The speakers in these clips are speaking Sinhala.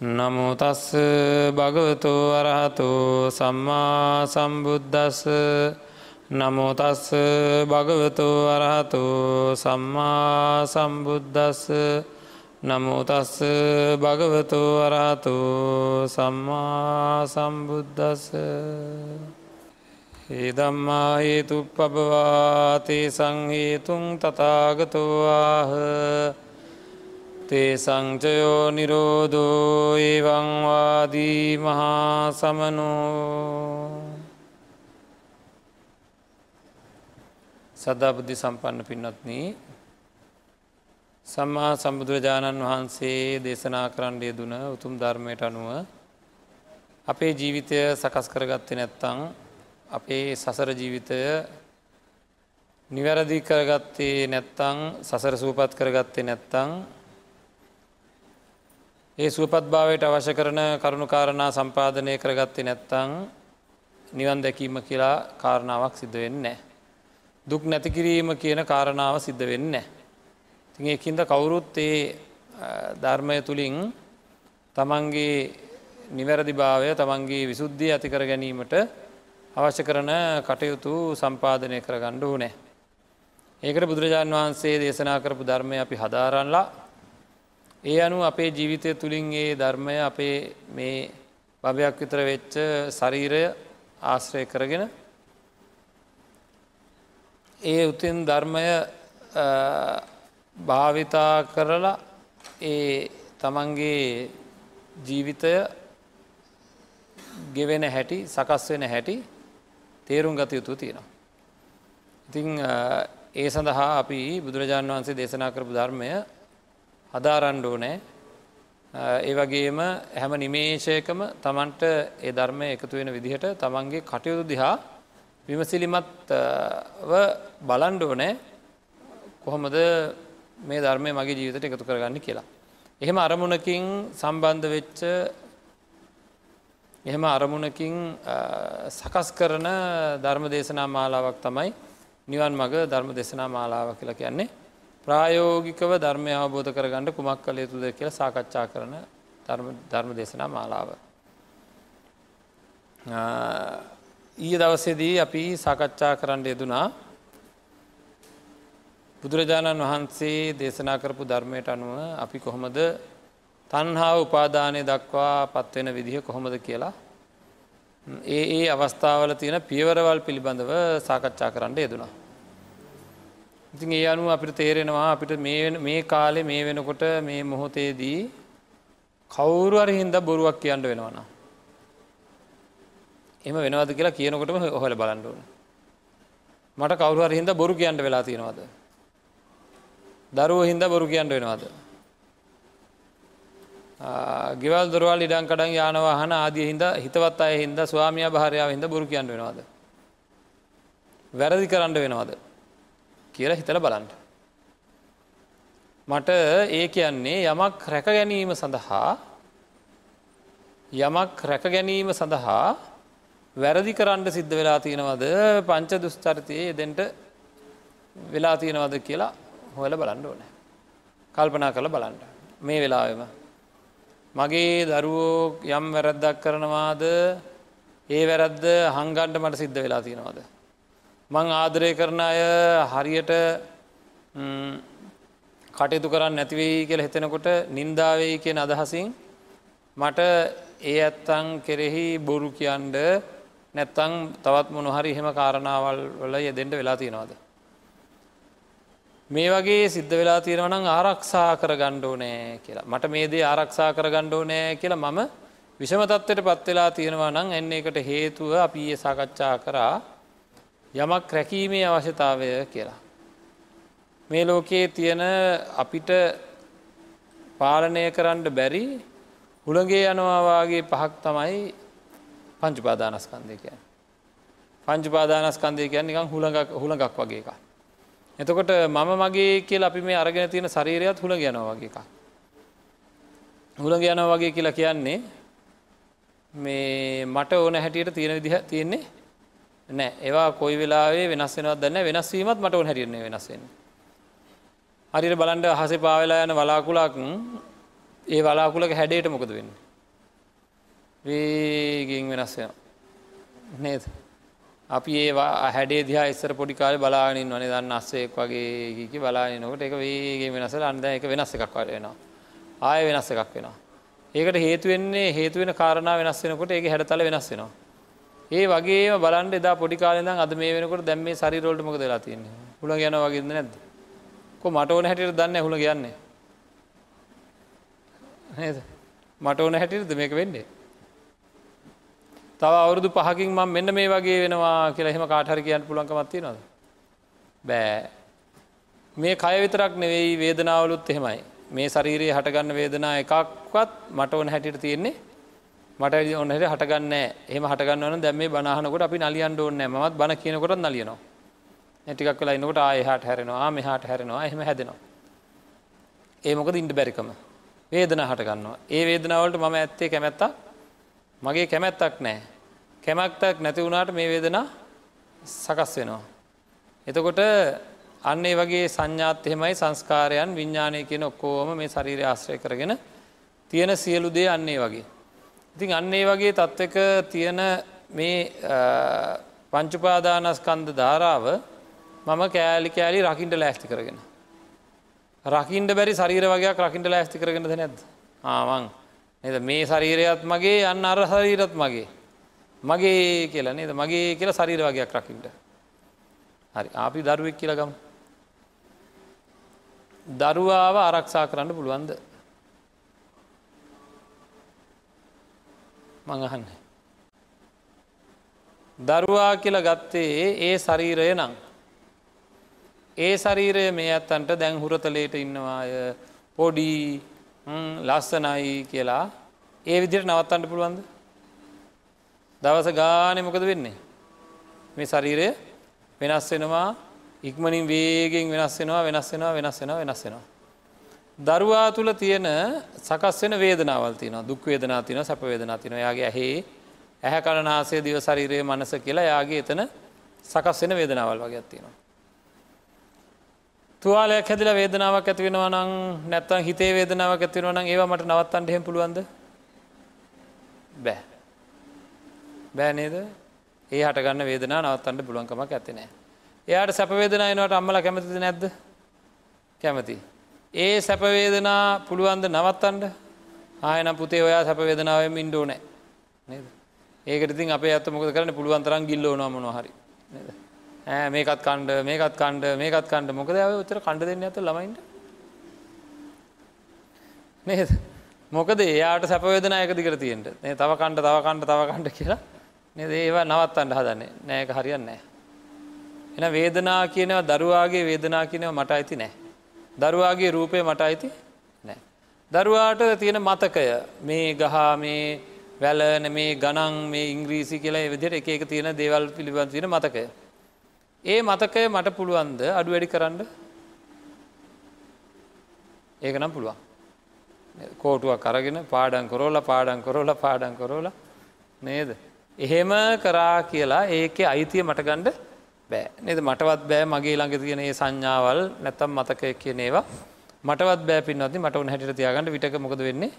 නමුතස්ස භගවතු අරහතු සම්මා සම්බුද්ධස්ස නමුතස්ස භගවතු අරහතු සම්මා සම්බුද්ධස්ස නමුතස්ස භගවතු අරහතු සම්මා සම්බුද්ධස්ස ඒදම්මා හේතු පබවාතේ සංහේතුන් තතාගතුවාහ තේ සංචයෝ නිරෝධෝ ඒවංවාදී මහා සමනෝ සද්ධාපති සම්පන්න පින්නත්න සම්මා සම්බුදුරජාණන් වහන්සේ දේශනා කරණ්ඩය දුන උතුම් ධර්මයට අනුව අපේ ජීවිතය සකස් කරගත්තේ නැත්තං අපේ සසර ජීවිතය නිවැරදි කරගත්තේ නැත්තං සසර සූපත් කරගත්තේ නැත්තං ඒ සුවපත් භාවයට අවශ්‍ය කරන කරුණුකාරණා සම්පාධනය කරගත්තේ නැත්තං නිවන් දැකීම කියලා කාරණාවක් සිද්ධ වෙන්න. දුක් නැතිකිරීම කියන කාරණාව සිද්ධ වෙන්න. තින් එකින්ද කවුරුත් ඒ ධර්මය තුළින් තමන්ගේ නිවැරදි භාවය තමන්ගේ විසුද්ධිය ඇතිකර ගැනීමට අවශ්‍ය කරන කටයුතු සම්පාධනය කර ගණ්ඩ නෑ. ඒකට බුදුරජාණන් වහන්සේ දේශනා කරපු ධර්මය අපි හදාරන්නලා ඒ අනු අපේ ජීවිතය තුළින් ඒ ධර්මය අපේ මේ බභයක් විතර වෙච්ච ශරීරය ආශ්‍රය කරගෙන ඒ උතින් ධර්මය භාවිතා කරලා ඒ තමන්ගේ ජීවිතය ගෙවෙන හැටි සකස් වෙන හැටි තේරුම් ගත යුතු තියෙනවා. ඉතිං ඒ සඳහා අපි බුදුරජාණන් වහන්සේ දේශනා කරපු ධර්මය හදාරණ්ඩෝ නෑ ඒ වගේම හැම නිමේෂයකම තමන්ට ඒ ධර්මය එකතු වෙන විදිහට තමන්ගේ කටයුතු දිහා විමසිලිමත්ව බලන්ඩෝ නෑ කොහොමද මේ ධර්මය මගේ ජීවිතයට එකතු කරගන්න කියලා. එහෙම අරමුණකින් සම්බන්ධ වෙච්ච එහෙම අරමුණකින් සකස් කරන ධර්ම දේශනා මාලාවක් තමයි නිවන් මග ධර්ම දේශනා මාලාව කියලා කියන්නේ. ප්‍රායෝගිකව ධර්මය අවබෝධ කරගන්න කුමක් කළ යුතුද කියල සාකච්ඡා කරන ධර්ම දේශනා මාලාව. ඊය දවසේදී අපි සාකච්ඡා කරන්න යෙදුනා බුදුරජාණන් වහන්සේ දේශනා කරපු ධර්මයට අනුව අපි කොහොමද තන්හා උපාදානය දක්වා පත්වෙන විදිහ කොහොමද කියලා ඒ ඒ අවස්ථාවල තියෙන පියවරවල් පිළිබඳව සාකච්ඡා කරන්න යෙදුනා. ඉතින් ඒ අනුව අපිට තේරෙනවා අපිට මේ කාලෙ මේ වෙනකොට මේ මොහොතේදී කවුරු අර හින්ද බොරුවක් කියන්න වෙනවන. එම වෙනවද කියලා කියනකොටම ඔහල බලන්ඩුවන. මට කවුරු හින්ද බොරු කියන්න වෙලා තියෙනවද. දරුව හින්ද බොරු කියන්න වෙනවාද. ගෙවල් දොරවල් ඉඩංකඩන් යානවාහන ආදිය හින්ද හිතවත් අය හින්ද ස්වාමිය භාරයාව හිද බොරු කියන්න වෙනවාද. වැරදි කරන්න වෙනවාද. කියල හිතල බලන්ට. මට ඒ කියන්නේ යමක් රැක ගැනීම සඳහා යමක් රැක ගැනීම සඳහා වැරදි කරන්න සිද්ධ වෙලා තියෙනවද පංච දුස්චරිතයේ දෙන්ට වෙලා තියෙනවද කියලා හොල බලන්ඩ ඕන. කල්පනා කළ බලන්ට මේ වෙලාවෙම. මගේ දරුවෝ යම් වැරැද්දක් කරනවාද ඒ වැරද්ද හංගන්ට මට සිද්ධ වෙලා තියෙනවාද. මං ආදරය කරන අය හරියට කටයුතු කරන්න නැතිවෙයි කියල හිතෙනකොට නින්දාවෙයි කියෙන අදහසින් මට ඒ ඇත්තං කෙරෙහි බොරු කියන්ඩ නැත්තං තවත් මොනොහරි එහෙම කාරණාවල් වල යෙදෙන්ට වෙලා තියෙනවාද. මේ වගේ සිද්ධ වෙලා තියෙනවනම් ආරක්ෂා කර ගණ්ඩෝ නෑ කියලා මට මේ දේ ආරක්ෂා කර ගණ්ඩෝ නෑ කියලා මම විෂමතත්වයට පත්වෙලා තියෙනවා නම් එන්න එකට හේතුව අපි ඒ සාකච්ඡා කරා යමක් රැකීමේ අවශ්‍යතාවය කියලා. මේ ලෝකයේ තියෙන අපිට පාලනය කරන්න බැරි හුළගේ යනවාවාගේ පහක් තමයි පංචුපාදානස්කන්දය කියන්. පංචුපාදානස්කන්දය කියන්න නිකම් හුළඟක් හුළඟක් වගේ එක. එතකොට මම මගේ කියල අපි මේ අරගෙන තියෙන ශරීරයත් හුළ යනවා වගේ එක. හුළඟ යනවා වගේ කියලා කියන්නේ මේ මට ඕන හැටියට තියෙන විදිහ තියෙන්නේ නෑ. ඒවා කොයි වෙලාවේ වෙනස් වෙනවත් දන්න වෙනස්වීමත් මට ඕන හැටිරන්නේ වෙනස්වෙන්. හරිර බලන්ඩ හස පාවෙලා යන වලාකුලක් ඒ වලාකුලක හැඩේට මොකද වෙන්න? වේගෙන් වෙනස් වෙන නේද? අපි ඒවා හැඩේ දිහා ඉස්සර පොඩි කාලේ බලාගෙන වනේ දන්න අස්සෙක් වගේ කීකි බලාගෙන නකොට ඒක වේගෙන් වෙනසලා අන්න දැන් ඒක වෙනස් එකක් වගේ වෙනවා. ආයෙ වෙනස් එකක් වෙනවා. ඒකට හේතු වෙන්නේ හේතු වෙන කාරණා වෙනස් වෙනකොට ඒකේ හැඩතල වෙනස් වෙනවා. ඒ වගේම බලන්න එදා පොඩි කාලේ ඉඳන් අද මේ වෙනකොට දැන් මේ ශරීර වලට මොකද වෙලා තියෙන්නේ? හුලඟ යනවා වගේද නැද්ද? කො මට ඕන හැටියට දන්නේ හුලඟ යන්නේ නේද? මට ඕන හැටියටද මේක වෙන්නේ? තව අවුරුදු පහකින් මම මෙන්න මේ වගේ වෙනවා කියලා එහෙම කාට හරි කියන්න පුළුවන්කමක් තියෙනවද? බෑ. මේ කය විතරක් නෙවෙයි වේදනාවලුත් එහෙමයි. මේ ශරීරයේ හටගන්න වේදනා එකක්වත් මට ඕන හැටියට තියෙන්නේ මට ඔන්න හැට හටගන්න එහෙම හටගන්න ඕන දැන් මේ බණ අහනකොට අපි නලියන්න ඕනේ නැහැ. මමත් බණ කියනකොටත් නලියනවා. ඒ ටිකක් වෙලා ඉන්නකොට ආයෙ එහාට හැරෙනවා මෙහාට හැරෙනවා එහෙම හැදෙනවා. ඒ මොකද ඉන්න බැරිකම? වේදනා හට ගන්නවා ඒ වේදනාවලට මම ඇත්තේ කැමැත්තක්? මගේ කැමැත්තක් නෑ කැමැත්තක් නැති වුණාට මේ වේදනා සකස් වෙනවා. එතකොට අන්නේ වගේ සංඥාත් එහෙමයි සංස්කාරයන් විඤ්ඥානය කියන ඔක්කෝම මේ ශරීරය ආශ්‍රය කරගෙන තියෙන සියලු දේ අන්නේ වගේ. ඉතින් අන්නේ වගේ තත්ත්වක තියෙන මේ පංචුපාදානස්කන්ද ධාරාව මම කෑලි කෑලි රකිින්ට ලෑස්ති කරගෙන. රකිින්ට බැරි ශරීර වගේයක් රකිින්ට ලෑස්ති කරගෙනද නැද්ද? ආවන් එද මේ ශරීරයත් මගේ අන්න අර ශරීරත් මගේ. මගේ කියලා නේද? මගේ කියලා ශරීර වගේයක් රකිින්ට හරි. අපි දරුවෙක් කියලගම් දරුවාව ආරක්ෂා කරන්න පුළුවන්ද? මඟහන්න දරුවා කියලා ගත්තේ ඒ ශරීරය නං ඒ ශරීරය මේ ඇත්තන්ට දැන් හුරතලේට ඉන්නවාය පොඩි ලස්සනයි කියලා. ඒ විදියට නවත්තන්න පුළුවන්ද? දවස ගානෙ මොකද වෙන්නේ? මේ ශරීරය වෙනස් වෙනවා ඉක්මනින් වේගෙන් වෙනස් වෙනවා වෙනස් වෙනවා වෙනස් වෙනවා වෙනස් වෙනවා. දරුවා තුළ තියෙන සකස් වෙන වේදනාවල් තියෙනවා දුක් වේදනා තියෙනවා සැප වේදනා තියෙනවා යාගේ ඇහි ඇහැ කලනාසය දිව ශරීරයේ මනස කියලා යාගේ එතන සකස් වෙන වේදනාවල් වගේ තියෙනවා තුවාලයක් හැදිලා වේදනාවක් ඇති වෙනවා නම් නැත්තම් හිතේ වේදනාවක් ඇති වෙනවා නම් ඒවා මට නවත්තන්න එහෙම පුළුවන්ද? බෑ. බෑ නේද? ඒ හට ගන්න වේදනාව නවත්තන්න පුළුවන් කමක් නැත්තේ නෑ. එයාට සැප වේදනාව එනවට අම්මලා කැමතිද නැද්ද? කැමති. ඒ සැප වේදනා පුළුවන් ද නවත්තන්න? ආයෙනම් පුතේ ඔයා සැප වේදනාවෙන් ඉන්න ඕනේ. නේද? ඒකට ඉතින් අපේ අත මොකද කරන්නේ? පුළුවන් තරම් ගිල්ලවනවා මොනවා හරි. නේද? මේකත් කණ්ඩ මේකත් කණ්ඩ මේකත් කණ්ඩ. මොකද ඇව උතර කණ්ඩ දෙන්න ඇත ළමයින්ට? නේද? මොකද එයාට සැපවේදන එක දිගට තියෙන්ට ඒ තව කණ්ඩ තව කණ්ඩ තව කණ්ඩ කියලා. නේද? ඒවා නවත්තන්ට හදන්නේ. නෑක හරියන්නේ එන වේදනා කියනව දරුවාගේ වේදනා කියනව මට අයිති නෑ. දරුවාගේ රූපය මට අයිති නෑ. දරුවාට තියෙන මතකය මේ ගහා මේ වැලන මේ ගණන් මේ ඉංග්‍රීසි කියලා විදිහට එක එක තියෙන දේවල් පිළිබඳ තියෙන මතකය. ඒ මතකය මට පුළුවන්ද අඩු වැඩි කරන්න? ඒක නම් පුළුවන්. කෝටුවක් කරගෙන පාඩන් කොරෝල පාඩන් කොරෝල පාඩන් කොරෝල නේද? එහෙම කරා කියලා ඒක අයිතිය මට ගණ්ඩ බෑ. නේද? මටවත් බෑ මගේ ළඟ තියෙන ඒ සංඥාවල් නැත්තම් මතකය කියන ඒවා. මටවත් බෑ පින්නති මට උන හැටිට තියාගන්න විටක මොකද වෙන්නේ?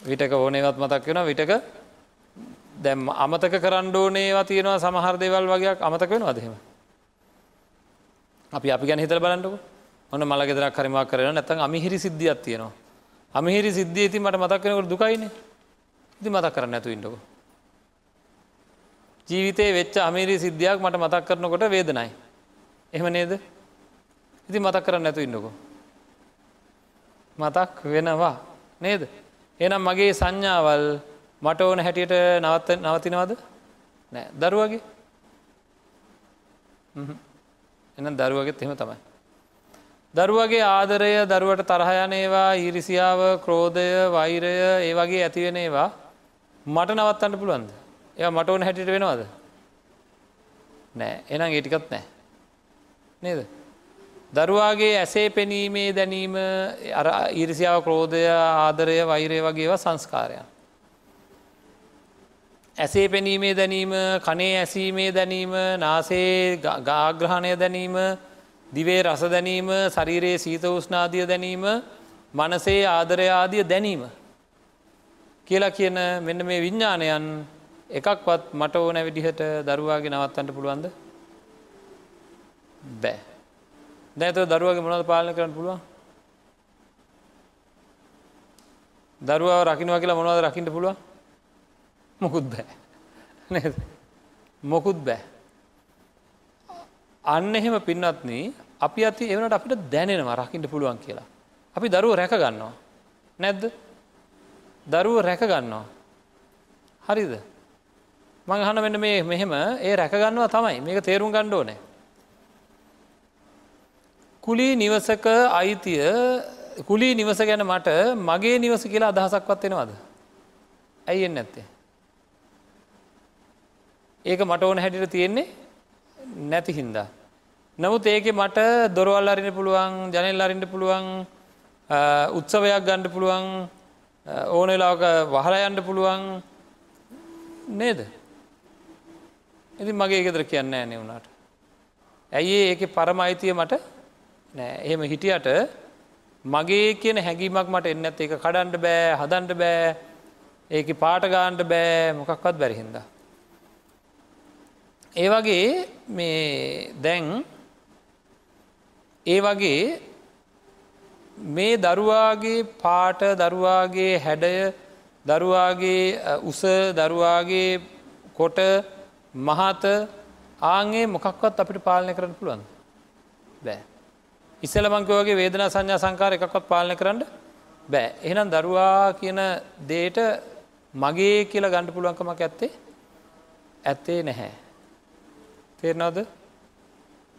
විටක ඕනේවත් මතක් වෙන විටක දැම් අමතක කරන්න ඕනේවා තියෙනවා සමහර දෙවල් වගේයක් අමතක වෙනවා දෙහෙම අපි අපි ගැන හිතර බලන්නක. ඔන්න මල ගෙදරක් හරිමක් කරන නැතන් අමිහිරි සිද්ධියක් තියෙනවා. අමිහිරි සිද්ධිය ති මට මතක් කෙනකට දුකයින ඉති මතක් කරන්න ඇතු ඉන්නක. ජීවිතේ වෙච්ච අමිරි සිද්ධියක් මට මතක් කරනකොට වේදනයි. එහෙම නේද? ඉති මතක් කරන්න ඇතු ඉන්නකෝ. මතක් වෙනවා. නේද? එනම් මගේ සංඥාවල් මට ඕන හැටියට නවත්ත නවතිනවද? නෑ. දරුවගේ? එන දරුවගෙත් එහෙම තමයි. දරුවගේ ආදරය දරුවට තරහයනේවා ඉරිසියාව ක්‍රෝධය වෛරය ඒ වගේ ඇතිවෙන ඒවා මට නවත්තන්න පුළුවන්ද. එය මට ඕන හැටිට වෙනවාද. නෑ එනම් ඒටිකත් නෑ. නේද. දරුවාගේ ඇසේ පෙනීමේ දැනීම ඉරිසියාව ක්‍රෝධය ආදරය වෛරය වගේවා සංස්කාරයන්. ඇසේ පෙනීමේ දැනීම කනේ ඇසීමේ දැනීම නාසේ ගාග්‍රහණය දැනීම දිවේ රස දැනීම ශරීරයේ සීත උෂ්නාදිය දැනීම මනසේ ආදරයාදිය දැනීම. කියලා කියන මෙන්න මේ විඤ්ඥානයන් එකක්වත් මට ඕන විදිහට දරුවාගේ නවත්තන්ට පුළුවන්ද? බෑ. දැත දරුවගේ මොනද පාලන කරන්න පුළුවන්? දරුවාව රකිනවා කියලා මොනවද රකිට පුළුවන්? මොකුත් බෑ. මොකුත් බෑ. අන්න එහෙම පින්නත්න අපි අති එවනට අපිට දැනෙනවා රකිට පුළුවන් කියලා. අපි දරුව රැක ගන්නවා. නැද්ද? දරුව රැක ගන්නවා. හරිද? මං හන මෙන්න මේ මෙහෙම ඒ රැකගන්නවා තමයි. මේක තේරුම් ගණ්ඩෝ නෑ කුලී නිවසක අයිතිය කුලී නිවස ගැන මට මගේ නිවස කියලා අදහසක්වත් වෙනවාද ඇයිෙන් නැත්තේ? ඒක මට ඕන හැටිට තියෙන්නේ නැති හින්දා. නමුත් ඒක මට දොරවල් අරින්න පුළුවන් ජනෙල් අරින්ට පුළුවන් උත්සවයක් ගණ්ඩ පුළුවන් ඕන වෙලාක වහලා යන්න පුළුවන් නේද? ඉති මගේ ගෙදර කියන්න ෑනේ වුණට ඇයි ඒක පරම අයිතිය මට නෑ. එහෙම හිටියට මගේ කියන හැඟීමක් මට එන්න ඇත් ඒක කඩන්ඩ බෑ හදන්ට බෑ. ඒක පාට ගාන්ට බෑ. මොකක්වත් බැරිහින්ද. ඒ වගේ මේ දැන් ඒ වගේ මේ දරුවාගේ පාට දරුවාගේ හැඩය දරුවාගේ උස දරුවාගේ කොට මහත ආගේ මොකක්වත් අපිට පාලනය කරන්න පුළුවන් බෑ. ඉස්සල මංකවගේ වේදනා සංඥා සංකාර එකක්වත් පාලනය කරන්න බෑ. එහෙනම් දරුවා කියන දේට මගේ කියලා ගණ්ඩ පුළුවන්කමක් ඇත්තේ ඇත්තේ නැහැ. තේරනවද?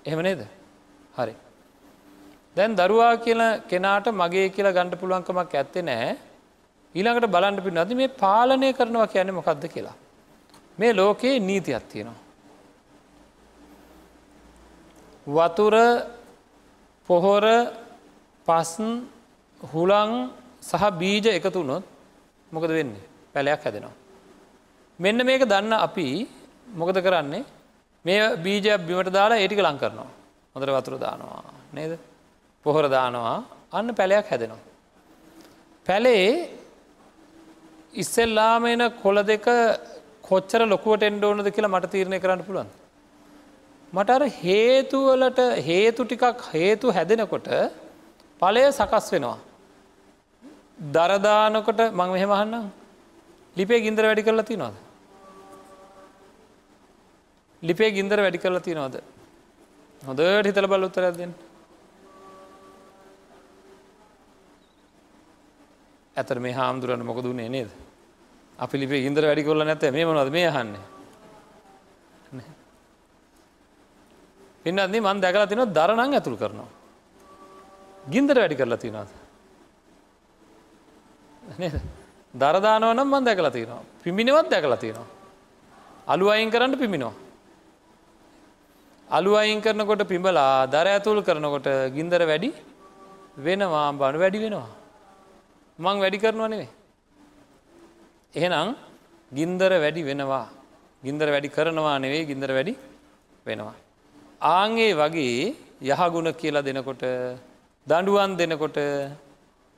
එහෙම නේද? හරි. දැන් දරුවා කියල කෙනාට මගේ කියලා ගණඩ පුළුවන්කමක් ඇත්තේ නෑ ඊළඟට බලන්ඩ පි නද මේ පාලනය කරනවා කියන්නේ මොකක්ද කියලා. මේ ලෝකයේ නීතියක් තියෙනවා. වතුර පොහොර පස්න් හුළං සහ බීජ එකතුනොත් මොකද වෙන්නේ පැලයක් හැදෙනවා. මෙන්න මේක දන්න අපි මොකද කරන්නේ මේ බීජයක් බිමට දාලා ඒටික ලං කරනවා. හොඳර වතුර දානවා නේද පොහොර දානවා අන්න පැලයක් හැදෙනවා. පැලේ ඉස්සෙල්ලාම එන කොළ දෙක කොච්චර ලොකුවට එන්ඩ ඕනද කියලා මට තීරණය කරන්න පුළුවන්. මට අර හේතුවලට හේතු ටිකක් හේතු හැදෙනකොට පලය සකස් වෙනවා. දරදානකොට මං මෙහෙමහන්නම් ලිපේ ගින්දර වැඩි කරලා තිනවාද. ලිපේ ගින්දර වැඩි කරලා තිනවාද. හොඳට හිතල බල උත්තරැදෙන් ඇතර මේ හාමුදුරන්න මොකදුන්නේ නේද. අපි ලිපේ ඉන්දර වැඩි කොල්ල නැත මේ මොනද මේ හන්නේ. පින්නන්නේ මන් දැකලා තින දරනං ඇතුළ කරනවා. ගින්දර වැඩි කරලා තිනවාද. දරදානව නම් මන් දැකලා තියෙනවා පිමිනිවත් දැකලා තියෙනවා. අලු අයින් කරන්න පිමිනෝ. අලු අයින් කරනකොට පිඹලා දර ඇතුල් කරනකොට ගින්දර වැඩි වෙනවා බණු වැඩි වෙනවා. මං වැඩි කරනවා නෙවේ. එහෙනම් ගින්දර වැඩි වෙනවා ගින්දර වැඩි කරනවා නෙවෙයි ගින්දර වැඩි වෙනවා. ආංගේ වගේ යහගුණ කියලා දෙනකොට දඩුවන් දෙනකොට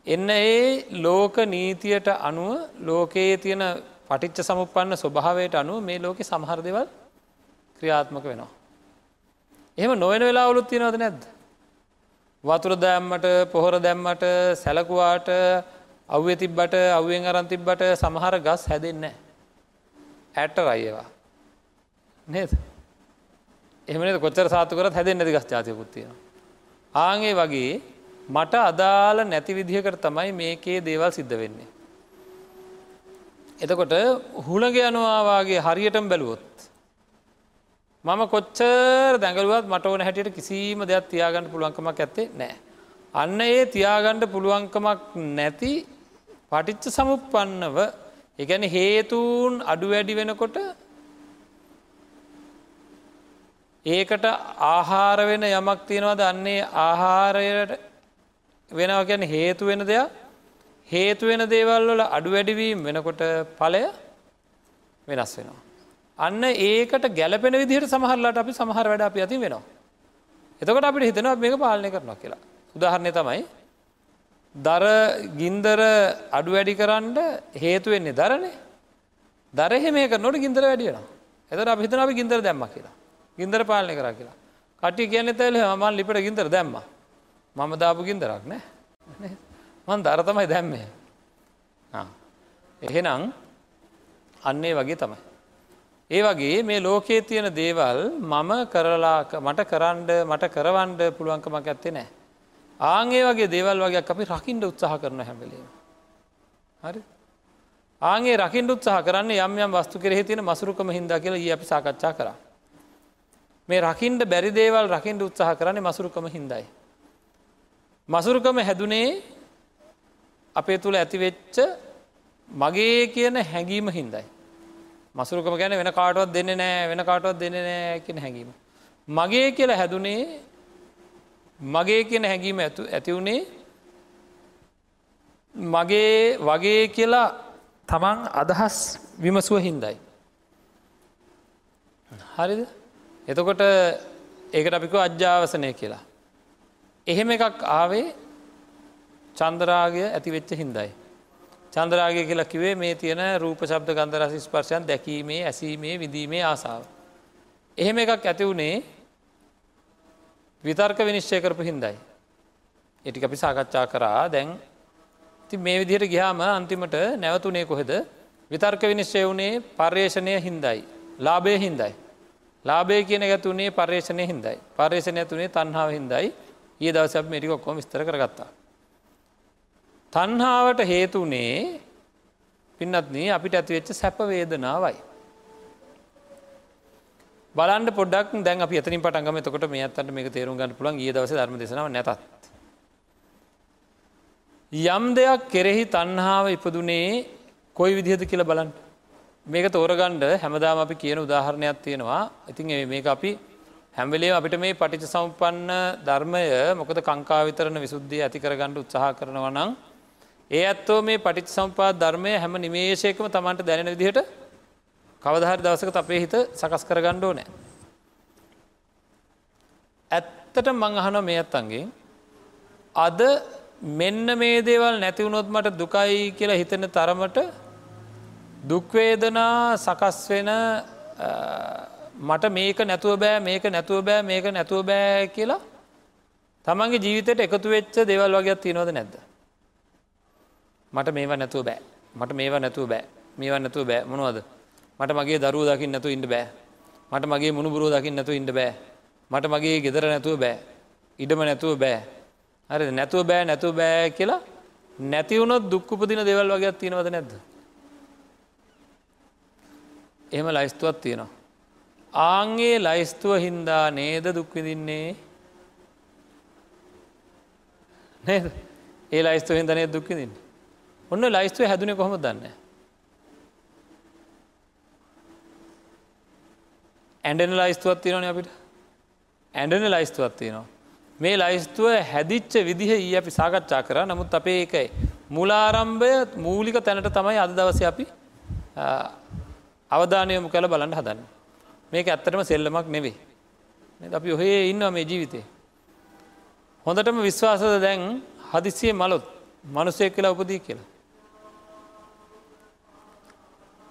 එන්න ඒ ලෝක නීතියට අනුව ලෝකයේ තියෙන පටිච්ච සමුපන්න ස්වභාවයට අනුව මේ ලෝකෙ සමහර දෙවල් ක්‍රියාත්මක වෙනවා. එහෙම නොවෙන වෙලා ඔලුත් තියෙනවද නැද්ද. වතුර දැම්මට පොහොර දැම්මට සැලකුවාට අව්‍ය තිබ්බට අව්ුවෙන් අරන් තිබ්බට සමහර ගස් හැදෙන්න ඇට රයිවා නේද? එමන කොච්චර සාතුකරත් හැදෙන් නැති ගස් ජාතියකුත්තියෙන ආගේ වගේ මට අදාළ නැති විදිහකට තමයි මේකේ දේවල් සිද්ධ වෙන්නේ. එතකොට හුළග යනවාගේ හරියටම බැලුවොත් මම කොච්චර දැඟලුවත් මට ඕන හැටියට කිසිීම දෙයක් තියාගන්න පුළුවන්කමක් ඇත්තේ නෑ අන්න ඒ තියාගණ්ඩ පුළුවන්කමක් නැති පටිච්ච සමුපන්නව එකැන හේතුූන් අඩු වැඩි වෙනකොට ඒකට ආහාර වෙන යමක් තියෙනවද අන්නේ ආහාරයට වෙනව ගැන හේතු වෙන දෙයක් හේතු වෙන දේවල් වල අඩු වැඩිවීම් වෙනකොට පලය වෙනස් වෙනවා. අන්න ඒකට ගැලපෙන විදිහට සමහරලාට අපි සමහර වැඩ අපි ඇති වෙනවා. එතකොට අපිට හිතනවා මේක පාලනය කරනවා කියලා. උදාහරණය තමයි දර ගින්දර අඩු වැඩි කරන්න හේතුවෙන්නේ දරනේ. දරහෙ මේක නොට ගින්දර වැඩියන එතර අප හිතන අපි ගින්දර දැම්ම කියලා. ගින්දර පාලනය කර කියලා. කටි කියන්න තැල මන් ලිපට ගින්දර දැම්ම. මම දාපු ගින්දරක් නෑ. මන් දර තමයි දැම්මේ. එහෙනම් අන්නේ වගේ තමයි. ඒ වගේ මේ ලෝකයේ තියෙන දේවල් මම කරලා මට කරන්ඩ මට කරවන්ඩ පුළුවන්කමක් ඇත්තේ නෑ. ආගේ වගේ දේවල් වගේ අපි රකිින්ට උත්සාහ කරන හැමලීම. හරි ආගේ රකිින් උත්සාහ කරන්න යම් යම් වස්තු කෙරෙහි තියෙන මසුරුකම හින්දා කියලා ඒ අපි සාකච්ඡා කර. මේ රකිින්ට බැරි දේවල් රකිින්ට උත්සාහ කරන්නේ මසුරුකම හින්දයි. මසුරුකම හැදුනේ අපේ තුළ ඇතිවෙච්ච මගේ කියන හැඟීම හින්දයි. මසුරුකම ගැන වෙන කාටවත් දෙන්න නෑ වෙන කාටවත් දෙන්න නෑ කියෙන හැඟීම. මගේ කියල හැදුනේ මගේ කියන හැඟීම ඇතු ඇතිවුණේ මගේ වගේ කියලා තමන් අදහස් විමසුව හින්දයි. හරිද එතකොට ඒකට අපික අජ්‍යාවසනය කියලා. එහෙම එකක් ආවේ චන්දරාගය ඇතිවෙච්ච හින්දයි. චන්ද්‍රාගය කියලා කිවේ මේ තියෙන රූප ශබ්ද ගන්ධ රස ස්පර්ශයන් දැකීමේ ඇසීමේ විදීමේ ආසාාව. එහෙම එකක් ඇති වුණේ විතර්ක විනිශ්චය කරපු හින්දයි. එටි අපි සාකච්ඡා කරා දැන් ති මේ විදිහට ගියාම අන්තිමට නැවතුනේ කොහෙද විතර්ක විනිශ්චය වුණේ පර්යේෂණය හින්දයි. ලාබය හින්දයි. ලාබේ කියන ඇතුනේ පර්යේෂණය හින්දයි. පර්යේෂණය තුනේ තන්හාාව හින්දයි ඒ දවසක් මටික ඔක්කොම විස්තර කරගත්තා. තන්හාාවට හේතුනේ පින්නත්න අපිට ඇතිවෙච්ච සැපවේදනාවයි. බලන්ට පොඩක් දැන් අපි එතනින් පටන්ගම තකොට මේ අත්තට මේක තේරුම් ගන්න පුළන් ඒ දවස ධර්ම දෙසනාව නැතත්. යම් දෙයක් කෙරෙහි තන්හාාව ඉපදුනේ කොයි විදිහද කියල බලන්න. මේක තෝරගණ්ඩ හැමදාම අපි කියන උදාහරණයක් තියෙනවා ඉතින් මේක අපි හැම්වෙලේ අපිට මේ පටිච සම්පන්න ධර්මය මොකද කංකා විතරන විසුද්ධිය ඇති කරගණ්ඩ උත්සාහ කරනවනං ඒ ඇත්තෝ මේ පටිච සම්පාත් ධර්මය හැම නිමේශයකම තමන්ට දැනෙන විදිහට කවදහරි දවසක අපේ හිත සකස් කරගණ්ඩෝ නෑ. ඇත්තට මං අහන මේ ඇත්තන්ගේ අද මෙන්න මේ දේවල් නැතිවුණොත් මට දුකයි කියලා හිතන තරමට දුක්වේදනා සකස් වෙන මට මේක නැතුව බෑ මේක නැතුව බෑ මේක නැතුව බෑ කියලා තමන්ගේ ජීවිතයට එකතු වෙච්ච දෙවල් වගේ තියනොද නැද්ද. මට මේවා නැතුව බෑ මට මේවා නැතුව බෑ මේවා නැතුව බෑ මොනවද මට මගේ දරුව දකිින් නැතු ඉන්න බෑ. මට මගේ මුණුබුරුව දකිින් නැතු ඉන්න බෑ. මට මගේ ගෙදර නැතුව බෑ. ඉඩම නැතුව බෑ. හරි නැතුව බෑ නැතුව බෑ කියලා නැතිවුණොත් දුක්කුපදින දෙවල් වගේ තියෙනවද නැද්ද? එහෙම ලයිස්තුවත් තියෙනවා. ආංගේ ලයිස්තුව හින්දා නේද දුක්විදින්නේ නේද? ඒ ලයිස්තුව හින්දනේ දුක්විදින්නේ ඔන්න ලයිස්තුව හැදුන කොහොම දන්න. ඇඩන ලයිස්තුවත් තියනන අපිට ඇඩන ලයිස්තුවත් තියනවා. මේ ලයිස්තුව හැදිච්ච විදිහ ඒ අපි සාකච්ඡා කර නමුත් අපේ එකයි. මුලාරම්භය මූලික තැනට තමයි අද දවස අපි අවධානයමු කළ බලන්න හදන්න. මේක ඇත්තටම සෙල්ලමක් නෙවේ. අපි ඔහේ ඉන්න මේ ජීවිතේ. හොඳටම විශ්වාසද දැන් හදිසිය මලොත් මනුසය කියලා උපදී කියලා.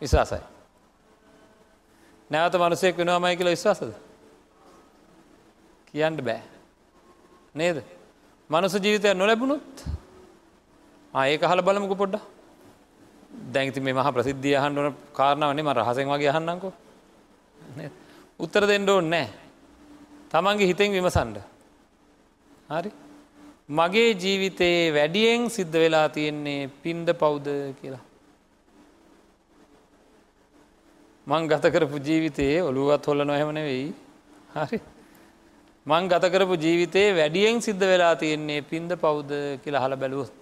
විශවාසයි. නැවත මනුසෙක් වෙනවාමයි කියලා විශ්වාසද. කියන්න බෑ. නේද. මනුස ජීවිතය නොලැබුණුත් ඒක හල බලමුක පොඩ්ඩ දැන්ති මේ මහ ප්‍රසිද්ධිය අහන්ඩුවන කාරණාවනේ ම රහසෙන් වගේ අහන්නකෝ උත්තර දෙන්න ඕන්න නෑ. තමන්ගේ හිතෙන් විමසන්ඩ හරි? මගේ ජීවිතයේ වැඩියෙන් සිද්ධ වෙලා තියෙන්නේ පින්ඩ පෞද්ද කියලා. මං ගත කරපු ජීවිතයේ ඔළුවත් හොල්ල නොහෙමන වෙයි හරි. මං ගත කරපු ජීවිතයේ වැඩියෙන් සිද්ධ වෙලා තියෙන්නේ පින්ද පෞද්ද කියලා හල බැලුවොත්.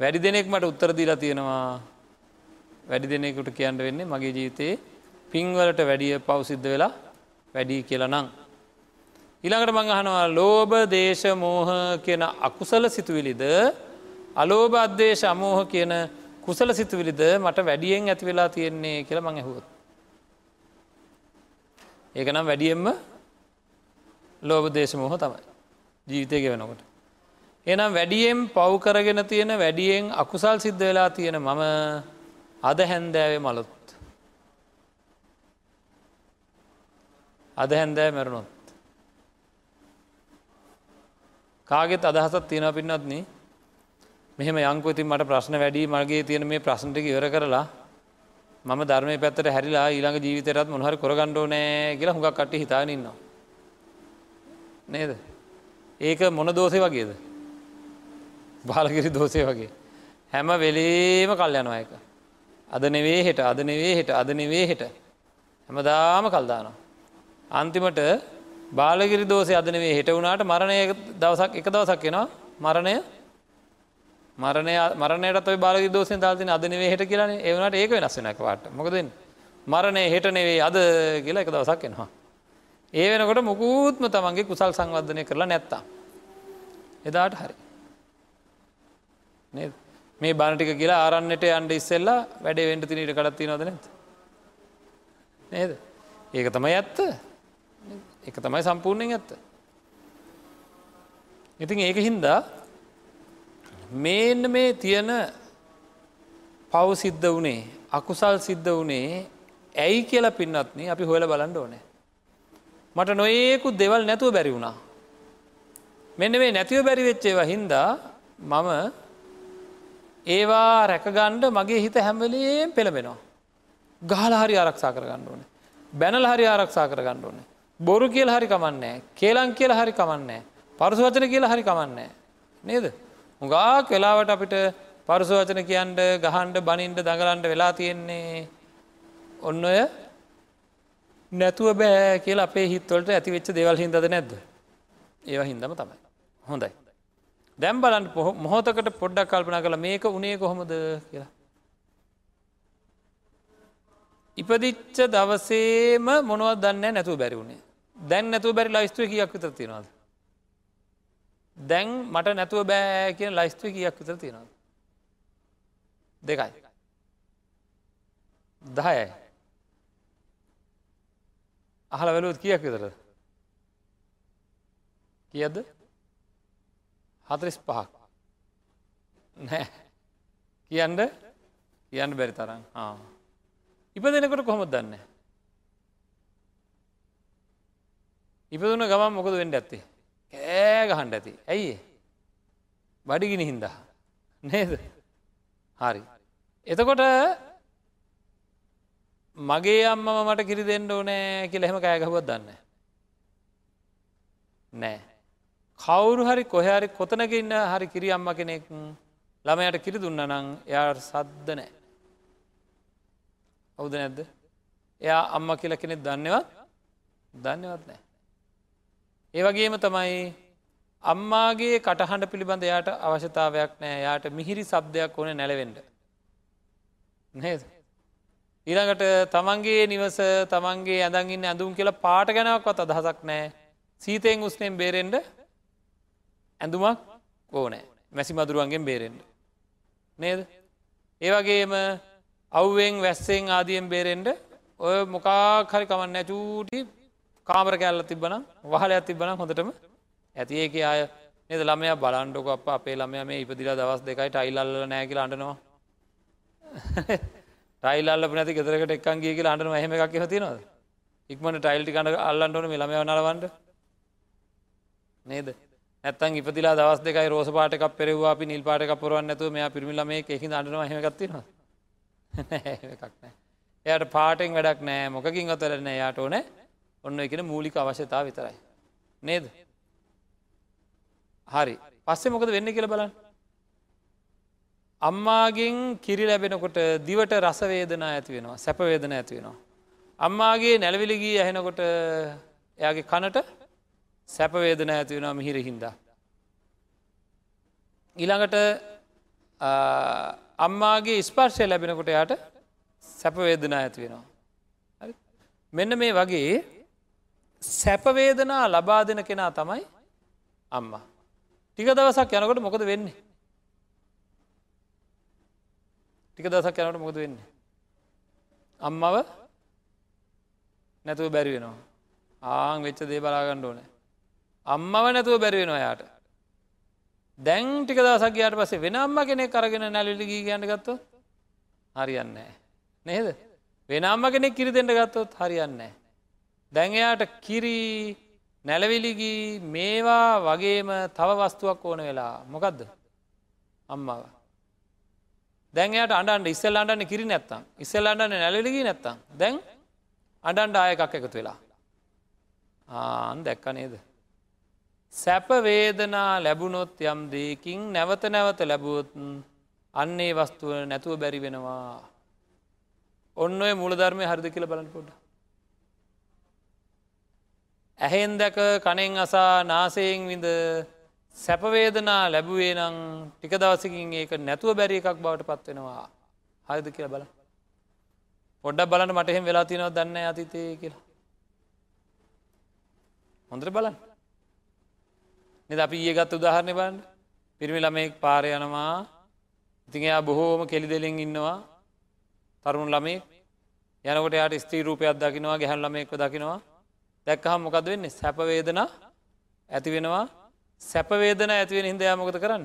වැඩි දෙනෙක් මට උත්තර දීලා තියෙනවා. වැඩි දෙනෙකුට කියන්න වෙන්නේ මගේ ජීවිතයේ පින්වලට වැඩිය පව් සිද්ධ වෙලා වැඩි කියලා නං. ඉළඟට මං අහනවා ලෝභ දේශ මෝහ කියන අකුසල සිතුවිලිද? අලෝභ අධ්‍යේශ අමෝහ කියන කුසල සිතුවිලිද මට වැඩියෙන් ඇති වෙලා තියෙන්නේ කියල මං ඇහුවොත්. ඒක නම් වැඩියෙන්ම ලෝබ දේශමෝහ තමයි ජීවිතය ගෙවනකොට. එනම් වැඩියෙන් පව් කරගෙන තියෙන වැඩියෙන් අකුසල් සිද්ධ වෙලා තියෙන මම අද හැන්දෑවේ මලොත්. අද හැන්දෑ මැරුණොත්. කාගෙත් අදහසත් තියෙන පින්නත්න මෙහම යංකු ඉතින් මට ප්‍රශ්න වැඩි මගේ තියෙන මේ ප්‍රශ්නටික ඉවර කරලා මම ධර්මය පැත්තට හැරිලා ඊළඟ ජීවිතරත් මොහරි කොරගණ්ඩෝ නෑ කියලා හුඟක් කට හිතානින්නවා. නේද. ඒක මොන දෝසය වගේද. බාලගිරි දෝසය වගේ. හැම වෙලේම කල් යනවා එක. අද නෙවේ හෙට අද නෙවේ හෙට අද නෙවේ හෙට. හැමදාම කල්දානවා. අන්තිමට බාලගිරි දෝසය අදනවේ හෙට වුණාට මරණය දවසක් එක දවසක් එෙනවා මරණය මරණය මරණයට බාලගි දෝසෙන් තාතින අදනවේ හෙට කියලන ඒවනට ඒක වෙනස්සෙනක වාට මොකද මරණය හෙට නෙවේ අද කියලා එක දවසක් එනවා. ඒ වෙනකොට මුකූත්ම තමන්ගේ කුසල් සංවර්ධනය කරලා නැත්තා. එදාට හරි. මේ බණටික කියලා ආරන්නට අන්ඩ ඉස්සෙල්ලා වැඩේ වෙන්ට තිනට කඩත්ති නොද නැත. නේද. ඒක තමයි ඇත්ත එක තමයි සම්පූර්ණයෙන් ඇත්ත. ඉතින් ඒක හින්දා මේන්න මේ තියෙන පව් සිද්ධ වනේ අකුසල් සිද්ධ වනේ ඇයි කියලා පින්නත්න අපි හොල බලන්ඩ ඕනේ. මට නොඒකු දෙවල් නැතුව බැරි වුණා. මෙන්න මේ නැතිව බැරි වෙච්චේව හින්දා මම ඒවා රැකගණ්ඩ මගේ හිත හැම්වලේම් පෙළබෙනවා. ගහල හරි ආරක්ෂා කරගන්න ඕනේ. බැනල හරි ආරක්ෂා කරගන්න ඕනේ. බොරු කියල හරි කමන්නේ කේලං කියල හරි කමන්නේ පරුසවචන කියල හරි කමන්නේ නේද උගාක් වෙලාවට අපිට පරුසවචන කියන්ට ගහන්ඩ බනින්ට දඟලන්ට වෙලා තියෙන්නේ. ඔන්න ඔය නැතුව බෑ කියල අපේ හිත්වලට ඇති වෙච්ච දෙවල් හින්දද නැද්ද? ඒවා හින්දම තමයි. හොඳයි. දැම් බලන් මොහොතකට පොඩ්ඩක් කල්පනා කළ මේක උනේ කොහොමද කියලා. ඉපදිච්ච දවසේම මොනවත් දන්න නැතුව බැරි වුණේ දැන් නැතුව බැරි ලයිස්තුව කියක් විතර තියෙනවාද. දැන් මට නැතුව බෑ කියන ලයිස්තුව කියක් විතර තියෙනවාද. දෙකයි. දහයයි. අහල වැලුවත් කියක් විතර. කියද හතරිස් පහක් නෑ කියන්ඩ කියන්න බැරි තරම් ඉප දෙනකොට කොහොමද දන්නේ ඉපදුන ගමන් මොකද වෙන්ඩ ඇත්තේ කෑ ගහන්ඩ ඇති. ඇයි බඩිගිනි හින්දා. නේද? හරි. එතකොට මගේ අම්මම මට කිරි දෙන්න ඕනෑ කියල එහෙම කෑගහුවත් දන්න නෑ. කවුරු හරි කොහරි කොතනක ඉන්න හරි කිරි අම්ම කෙනෙක් ළමයට කිරි දුන්න නං එයාට සද්ද නෑ. ඔවුද නැද්ද? එයා අම්ම කියල කෙනෙක් දන්නවත් දන්නවත් නෑ. ඒවගේම තමයි අම්මාගේ කටහඬ පිළිබඳ යායට අවශ්‍යතාවයක් නෑ යායට මිහිරි සබ්දයක් ඕන නැලවෙන්ඩ. නේද. ඊළඟට තමන්ගේ නිවස තමන්ගේ ඇඳගින්න ඇඳුම් කියලා පාට ගැනක්වත් අදහසක් නෑ සීතයෙන් උස්නෙන් බේරෙන්ඩ ඇඳුමක් ඕනෑ මැසි මදුරුවන්ගෙන් බේරෙන්ඩ. නේද. ඒවගේම අව්වෙන් වැස්සෙන් ආදියෙන් බේරෙන්ඩ ඔය මොකා හරි කමන්න චූටි කාමර කැල්ල තිබන වහලයක් තිබන හොඳටම ඇති ඒක අය නද? ළමය බලන්ඩක අප අපේ ළමය මේ ඉපදිල දවස් දෙකයි ටයිල්ල නෑකිල අටනවා ටයිල්ල නැති ගෙදරකට එක්කන්ගේ කියලා අටන හම එකක් හතිනවද ඉක්මට ටයිල්ටි කඩ අල්ලන්ටන මේ ළමය නලවන්ට නේද? ඇත්තන් ඉපතිලා දවස් දෙකයි රෝස පාටක පෙරවා අපි නිල් පාටක පුරුවන් නැතුව මෙයා පිරිමිල මේ එහි අටනවා හමගත්තිනවා එකක් නෑ එයට පාටෙන් වැඩක් නෑ. මොකින් අතරන්න යාට ඕනෑ ඔන්න එකෙන මූලික අවශ්‍යතා විතරයි. නේද. හරි පස්සෙ මොකද වෙන්න කියල බලන්න. අම්මාගෙන් කිරි ලැබෙනකොට දිවට රසවේදනා ඇති වෙනවා සැපවේදන ඇති වෙනවා. අම්මාගේ නැලවිලිගී ඇහෙනකොට එයාගේ කනට සැපවේදන ඇති වෙනවා මිහිර හින්දා. ඊළඟට අම්මාගේ ස්පර්ශය ලැබෙනකොට යාට සැපවේදනා ඇති වෙනවා. මෙන්න මේ වගේ සැපවේදනා ලබා දෙන කෙනා තමයි අම්මා. ටික දවසක් යනකොට මොකද වෙන්නේ. ටික දවසක් යනට මොකද වෙන්නේ. අම්මව නැතුව බැරි වෙනවා. ආං වෙච්ච දේ බලාගණ්ඩ ඕනෑ. අම්මව නැතුව බැරි වෙනවා යාට. දැන් ටික දවසක් ගයාට පසේ වෙනම්ම කෙනෙක් කරගෙන නැලිලිගී ගන්න ගත්තොත් හරියන්නේ නේද වෙනම්ම කෙනෙක් කිරි දෙන්න ගත්තොත් හරියන්නේ දැන්යාට කිරි නැලවිලිගී මේවා වගේම තව වස්තුවක් ඕන වෙලා මොකක්ද අම්මාව. දැන්යට අඩන්ට ඉස්සල් අඩන්න කිරි නැත්තම්. ඉස්සල් අඩන්න නැලලිගී නැත්තම්. දැන් අඩන්ඩ ආය එකක් එකතු වෙලා. ආන් දැක්ක නේද? සැපවේදනා ලැබුණොත් යම් දෙකින් නැවත නැවත ලැබුවොත් අන්නේ වස්තුව නැතුව බැරි වෙනවා. ඔන්න ඔය මූලධර්මය හරිද කියල බලන්න පොඩ ඇහෙන් දැක කනෙන් අසා නාසයෙන් විඳ සැපවේදනා ලැබුවේ නං ටික දවසකින් ඒක නැතුව බැරි එකක් බවට පත්වෙනවා හරිද කියල බල පොඩ්ඩක් බලන්න මට එහෙම වෙලා තිනව දන්න අතිතය කියලා. හොඳර බලන්න. නිද? අපි ඒ ගත් උදාහරණය බන්න පිරිමි ළමෙක් පාරය යනවා. ඉතින් එයා බොහෝම කෙලි දෙලින් ඉන්නවා. තරුණ ළමේ යනකොට යාට ස්ත්‍රී රූපයක් දකිනවා ගැහන් ළමෙක්ව දකිනවා දැක්කහම් මොකද වෙන්නේ? සැපවේදන ඇති වෙනවා. සැපවේදන ඇතිවෙන හිද යාමොකද කරන්න?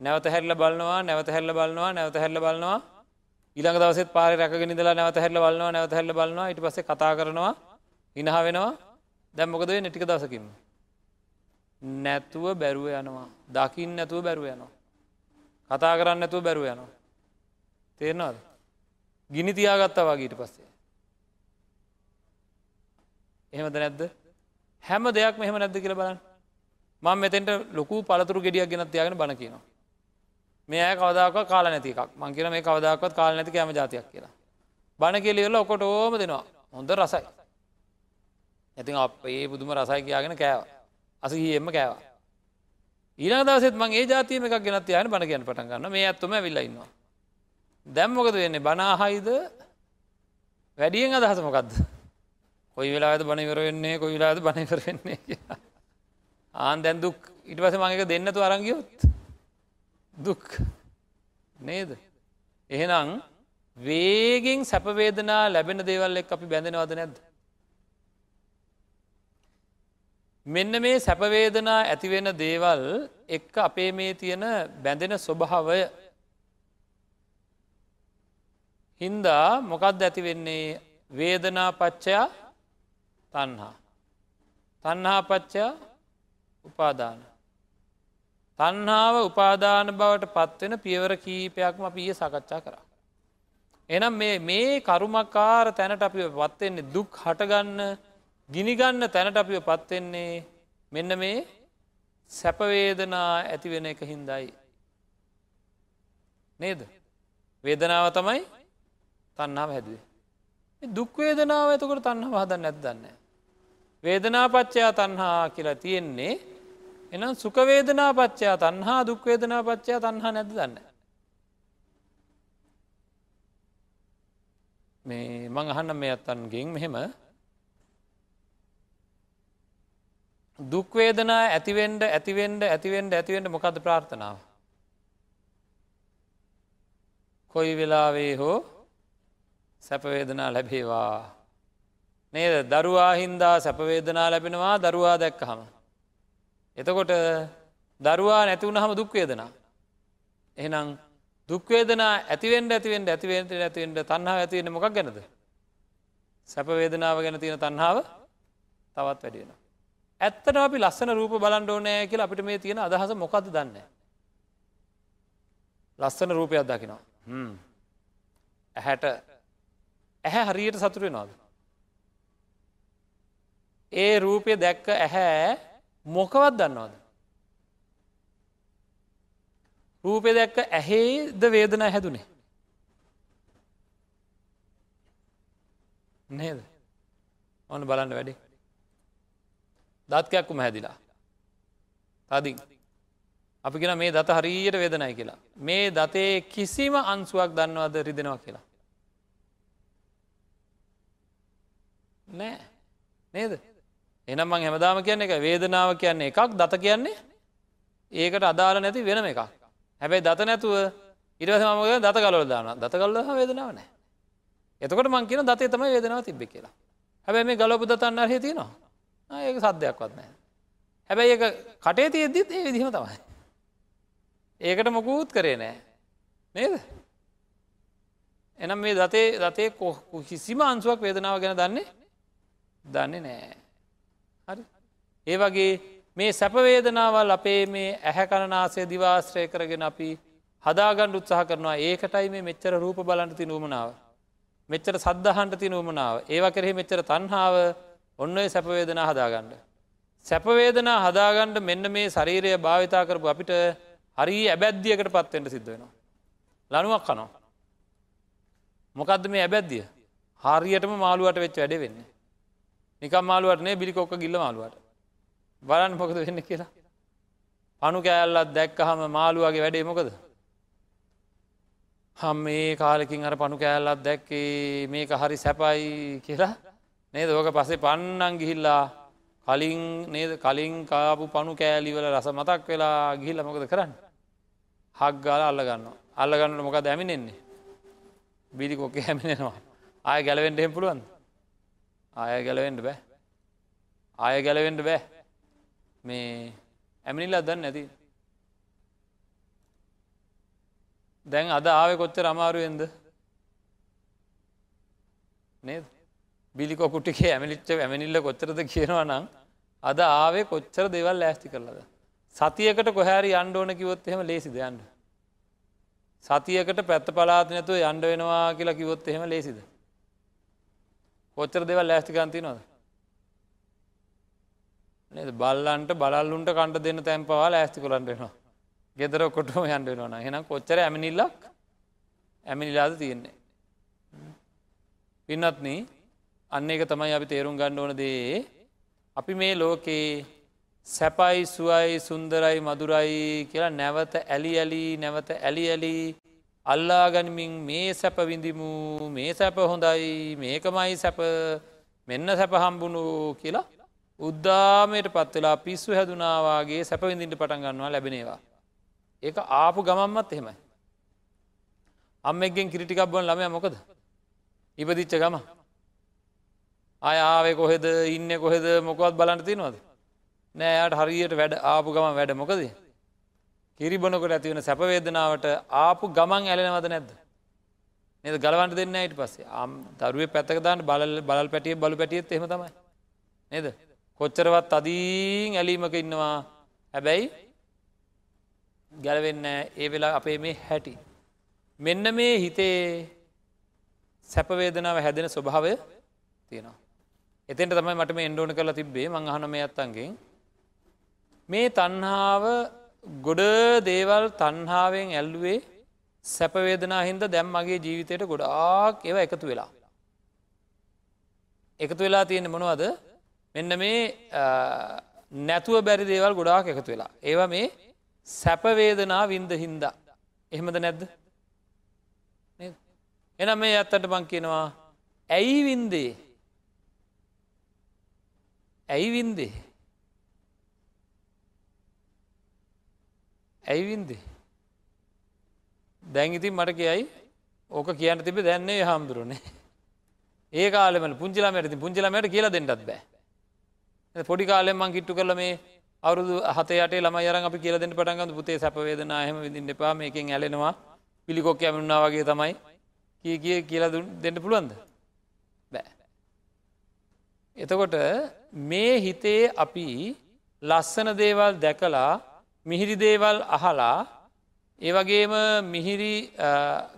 නැවත හැල්ල බලනවා නැවත හැල්ල බලනවා නැවත හැල්ල බලනවා. ඊළඟ දවසෙත් පාර රැකගෙන ඉඳලා නැවත හැල්ල බලනවා නැවත හැල්ල බලනවා. ඊට පස්සේ කතා කරනවා ඉනහ වෙනවා. දැම් මොකද වෙන්නේ ටික දවසකින් නැතුව බැරුව යනවා. දකිින් නැතුව බැරුව යනවා. කතා කරන්න නැතුව බැරුව යනවා. තේරනවාද? ගිනි තියාගත්තා වගේට පස්සේ. එහෙමද නැද්ද? හැම දෙයක් මෙහම නැද්ද කියල බලන්න. මං මෙතෙන්ට ලොකු පළතුරු ගෙඩියක් ගෙනත් තියාගෙන බණ කියනවා. මේ අය කවදාක කාල නැති එකක්. මං කියන මේ කවදාකවත් කාල නැති කෑම ජාතියක් කියලා. බණ කෙලිවෙල ඔකොට ඕම දෙනවා. හොඳ රසයි. ඇතින් අප ඒ බුදුම රසයි කියයාගෙන කෑව. අසහියෙන්ම කෑවා. ඊන දවසෙත් මං ඒ ජාතියම එකක් ගෙනත් යන බණ කියන්න පටන් ගන්න මේ ඇත්තුම විල්ලඉන්නවා දැම්මොකද වෙන්නේ? බනාහයිද වැඩියෙන් අදහස මොකක්ද කොයි වෙලාද බණ ඉවර වෙන්නේ කොයි වෙලාද බණ ඉවර වෙන්නේ ආන් දැන් දුක් ඉට පස මඟක දෙන්නතු අරංගියොත් දුක් නේද? එහෙනම් වේගෙන් සැපවේදනා ලැබෙන දේවල් එක් අපි බැඳෙනවද නැද්ද? මෙන්න මේ සැපවේදනා ඇතිවෙන දේවල් එක්ක අපේ මේ තියෙන බැඳෙන ස්වභාවය හින්දා මොකක්ද ඇතිවෙන්නේ වේදනා පච්චයා තන්හා. තන්හා පච්චයා උපාදාන. තන්හාාව උපාදාන බවට පත්වෙන පියවර කීපයක්ම අපිය සකච්ඡා කරා. එනම් මේ කරුමකාර තැනට අපි පත්වෙන්නේ දුක් හටගන්න ගිනිගන්න තැනට අපිව පත්වෙන්නේ මෙන්න මේ සැපවේදනා ඇතිවෙන එක හින්දයි. නේද. වේදනාව තමයි තන්නාව හැදුවේ. දුක්වේදනාව ඇතකොට තන්හ හදන්න නැත්දන්න. වේදනාපච්චයා තන්හා කියලා තියෙන්නේ එනම් සුකවේදනාපච්චයා තන්හා දුක්වේදනාපච්චයා තන්හා නැද දන්න. මේ මං අහන්න මේ අත්තන්ගෙන් මෙහෙම දුක්වේදනා ඇතිවෙන්ඩ ඇතිවෙන්ඩ ඇතිවෙන්ඩ ඇතිවෙන්ඩ මොකද ප්‍රාර්ථනාව. කොයි වෙලාවේ හෝ සැපවේදනා ලැබේවා. නේද දරුවා හින්දා සැපවේදනා ලැබෙනවා දරුවා දැක්කහම. එතකොට දරුවා නැතිවුණ හම දුක්වේදනා. එහෙනම් දුක්වේදනා ඇතිවෙන්ට ඇතිවෙන්ට ඇතිවෙන්ට ඇතිවෙන්ට තන්හා ඇතිවෙන්න මොකක් ගැනද. සැපවේදනාව ගැන තියෙන තන්හාාව තවත් වැඩියෙන. ඇත්තට අපි ලස්සන රූප බලන්ඩ ඕනෑ කියලා අපිට මේ තියෙන අදහස මොකද දන්න. ලස්සන රූපයක් දකිනවා. ඇහැට ඇහැ හරියට සතුරෙනවාද. ඒ රූපය දැක්ක ඇහැ මොකවත් දන්නවාද. රූපය දැක්ක ඇහේද වේදන හැදුනේ. නේද ඕන බලන්න වැඩි. දත්කයක්කුම හැදිලා. තදින්. අපි කෙන මේ දත හරීයට වේදනයි කියලා. මේ දතේ කිසිම අන්සුවක් දන්නවද රිදෙනවා කියලා. නෑ නේද එනම් මං හැමදාම කියන්න එක වේදනාව කියන්නේ එකක් දත කියන්නේ ඒකට අදාල නැති වෙනම එකක්. හැබැයි දත නැතුව ඉරස මක දත කලව දාන දත කල්ල වේදනාව නෑ එතකොට මං කියන දතේ තමයි වේදනාව තිබ්බ කියලා. හැබැයි මේ ගලපු දතන්න හේතිනවා ඒක සද්‍යයක්වත් නෑ හැබැයි එක කටේ තියෙද්දිත් ඒ විදිහම තමයි. ඒකට මොකූත් කරේ නෑ නේද? එනම් මේ දතේ දතේ කිසිම අන්සුවක් වේදනාව ගැන දන්නේ දන්නේ නෑ හරි ඒ වගේ මේ සැපවේදනාවල් අපේ මේ ඇහැ කණනාසය දිවාශ්‍රය කරගෙන අපි හදාගණ්ඩ උත්සාහ කරනවා ඒකටයි මේ මෙච්චර රූප බලන්ට ති නුවමනාව මෙච්චර සද්ධහන්ට ති නුවමනාව ඒවා කෙරෙහි මෙච්චර තන්හාාව ඔන්න ඔය සැපවේදනා හදාගණ්ඩ. සැපවේදනා හදාගණ්ඩ මෙන්න මේ ශරීරය භාවිතා කරපු අපිට හරි ඇබැද්දියකට පත්වෙන්ට සිද්ධ වෙනවා. ලනුවක් කනවා. මොකක්ද මේ ඇබැද්දිය හරියටම මාළුවට වෙච්ච වැඩ වෙන්නේ. නිකම් මාළුවටනේ බිලිකොක්ක ගිල්ල මාළුවට. බලන්න මොකද වෙන්න කියලා. පනු කෑල්ලත් දැක්කහම මාළුවගේ වැඩේ මොකද. හම් මේ කාලෙකින් අර පනු කෑල්ලත් දැක්කේ මේක හරි සැපයි කියලා නේද ඕක පසේ පන්නන් ගිහිල්ලා කලින් නේද කලින් කාපු පනු කෑලිවල රස මතක් වෙලා ගිහිල්ල මොකද කරන්න. හක් ගාල අල්ලගන්න අල්ලගන්නට මොකද ඇමිනෙන්නේ. බිලි කොක්ක හැමිනෙනවා ආය ගැලවෙන්ට එහෙම පුළුවන් ආය ගැලවෙන්ට බෑ. ආය ගැලවෙන්ට බෑ. මේ ඇමිනිල්ලා දන්න නැති. දැන් අද ආව කොච්චර අමාරුවෙන්ද නේද? බිලිකොකුටිගේ ඇමිලිච්ච ඇමිනිල්ල කොච්චරද කියනවා නම් අද ආවේ කොච්චර දෙවල් ලෑස්ති කරලද? සතියකට කොහැරි අන්්ඩෝන කිවොත් එහෙම ලේසි දෙයන්ට සතියකට පැත්ත පලාත නැතුව යන්ඩ වෙනවා කියලා කිවොත් එහෙම ලේසිද? කොච්චර දෙවල් ලෑස්තිකන්ති නොද නද? බල්ලන්ට බලල්ලුන්ට කණ්ඩ දෙන්න තැන් පවා ඇස්ති කොලන්ටෙනවා ගෙදර කොටම යන්ඩ වෙනවා හෙන කොච්චර ඇමිනිල්ලක්? ඇමිනිලාද තියෙන්නේ. පින්නත්න අන්න එක තමයි අපි තේරුම් ගණ්ඩ ඕන දේ. අපි මේ ලෝකයේ සැපයි සුවයි සුන්දරයි මදුරයි කියලා නැවත ඇලි ඇලි නැවත ඇලි ඇලි අල්ලා ගනිමින් මේ සැප විඳිමු මේ සැප හොඳයි මේකමයි සැප මෙන්න සැප හම්බුණු කියලා උද්දාමයට පත්වෙලා පිස්සු හැදුනාවාගේ සැපවිඳින්ට පටන් ගන්නවා ලැබෙනවා. ඒක ආපු ගමම්මත් එහෙමයි. අම්මෙක්ගෙන් කිරිටිකක් බොන් ළමය මොකද. ඉපදිච්ච ගම. අය ආවේ කොහෙද ඉන්න කොහෙද මොකවත් බලන්න තිනවද. නෑයට හරියට වැඩ ආපු ගම වැඩ මොකද. කිරිබොනකොට ඇතිවෙන සැපවේදනාවට ආපු ගමන් ඇලෙනවද නැද්ද. නද ගලවන්ට දෙන්න යිට පස්සේ අම් දරුවේ පැත්තකදාන්න බල බල පැටිය බලු පැටියත් එහම තමයි. නේද කොච්චරවත් අදීන් ඇලීමක ඉන්නවා හැබැයි ගැලවෙන්න ඒ වෙලා අපේ මේ හැටි. මෙන්න මේ හිතේ සැපවේදනාව හැදෙන ස්වභාවය තියෙනවා. එතෙන්ට තමයි මට මේ එන්ඩෝන කරලා තිබ්බේ මං අහන මේ අත්තන්ගෙන් මේ තන්හාාව ගොඩ දේවල් තන්හාාවෙන් ඇල්ලුවේ සැපවේදනා හින්ද දැම් මගේ ජීවිතයට ගොඩාක් ඒව එකතු වෙලා. එකතු වෙලා තියෙන මොනවද මෙන්න මේ නැතුව බැරි දේවල් ගොඩාක් එකතු වෙලා. ඒවා මේ සැපවේදනා වින්ද හින්දා. එහෙමද නැද්ද. එනම් මේ ඇත්තට බං කියනවා ඇයි වින්දේ ඇයි වින්දේ ඇයි වින්දේ දැන් ඉතින් මට කියයි ඕක කියන්න තිබේ දැන්නේ හාමුදුරුවනේ. ඒ කාලෙම පුංචිලාමයට පුංචිලාමයට කියලා දෙන්නත් බෑ. පොඩි කාලෙන් මං කිට්ටු කරල මේ අවුරුදු හතයට ළම යරන් අපි කියල දෙන්න පටන්ගන්න පුතේ සැපවේදනා හම විදින්න එපා මේකින් ඇලෙනවා. පිළිකොක් ඇමුණා වගේ තමයි. කිය කිය කියලා දෙන්න පුළුවන්ද? බෑ. එතකොට මේ හිතේ අපි ලස්සන දේවල් දැකලා මිහිරි දේවල් අහලා ඒවගේම මිහිරි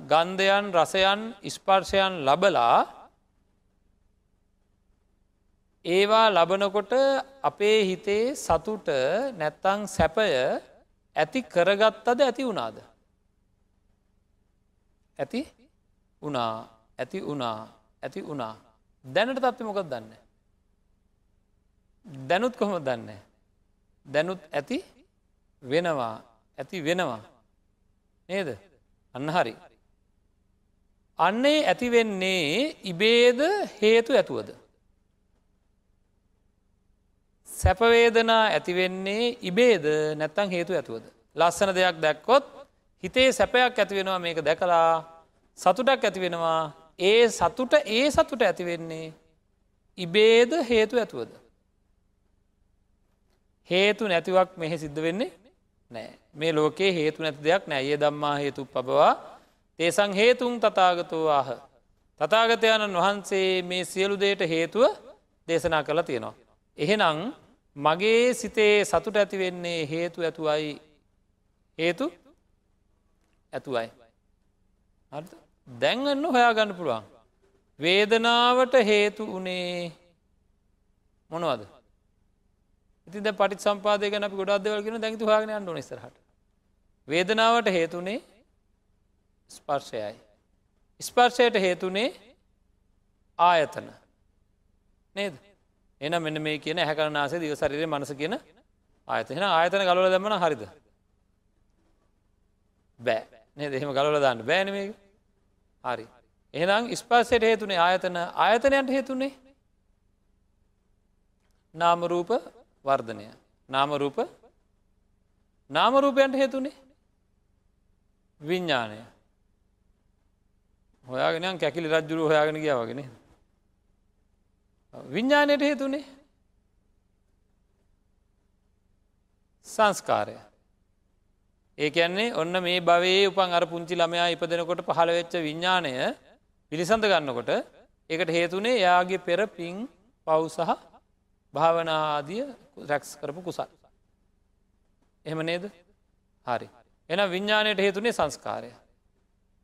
ගන්ධයන් රසයන් ස්පර්ශයන් ලබලා ඒවා ලබනකොට අපේ හිතේ සතුට නැත්තං සැපය ඇති කරගත්තද ඇති වුණාද. ඇති උනා ඇති උනා ඇති උනා දැනට තත්ති මොකක් දන්න. දැනුත් කොහොම දන්න. දැනුත් ඇති වෙනවා ඇති වෙනවා නේද අන්න හරි. අන්නේ ඇතිවෙන්නේ ඉබේද හේතු ඇතුවද. සැපවේදනා ඇතිවෙන්නේ ඉබේද නැත්තං හේතු ඇතුවද. ලස්සන දෙයක් දැක්කොත් හිතේ සැපයක් ඇතිවෙනවා මේක දැකලා සතුටක් ඇතිවෙනවා ඒ සතුට ඒ සතුට ඇතිවෙන්නේ ඉබේද හේතු ඇතුවද. හේතු නැතිවක් මෙහෙ සිද්ධ වෙන්නේ නෑ මේ ලෝකේ හේතු නැති දෙයක් නෑ ඒ දම්මා හේතු පබවා තේසං හේතුන් තතාගතෝ ආහ. තතාගතයණන් වහන්සේ මේ සියලු දේට හේතුව දේශනා කළ තියෙනවා. එහෙනම් මගේ සිතේ සතුට ඇතිවෙන්නේ හේතු ඇතුවයි හේතු ඇතුවයි. දැන්ගන්න හොයා ගන්න පුළුවන්. වේදනාවට හේතු වනේ මොනවද ඉතිද පටි සම්පාදය ගැන ගොඩක් දෙවල්ගෙන දැඟතු හාගෙන අන්ඩු නිසරහට වේදනාවට හේතුනේ ස්පර්ශයයි. ස්පර්ශයට හේතුනේ ආයතන. නේද? එන මෙන්න මේ කියන හැකරනාසේ දිව සරිරය මනස කියන ආයතන. ආයතන ගලල දැමන හරිද? බෑ. නේද? එහෙම ගලල දාන්න බෑන මේ හරි. එහෙනම් ස්පර්ශයට හේතුනේ ආයතන. ආයතනයන්ට හේතුනේ නාමරූප වර්ධනය. නාමරූප? නාමරූපයන්ට හේතුනේ විඤ්ඥානය හොයාගෙන කැකිලි රජ්ජුරු හොයාගෙන ගිය වගෙන විඤ්ඥානයට හේතුනේ සංස්කාරය. ඒ කියන්නේ ඔන්න මේ භවේ උපන් අර පුංචි ළමයා ඉපදෙනකොට පහළ වෙච්ච විඤ්ඥානය පිළිසඳ ගන්නකොට එකට හේතුනේ යාගේ පෙර පින් පව් සහ භාවනාදිය රැක්ස් කරපු කුසල්. එහෙම නේද හරි. එන විඤ්ඥානයට හේතුනේ සංස්කාරය.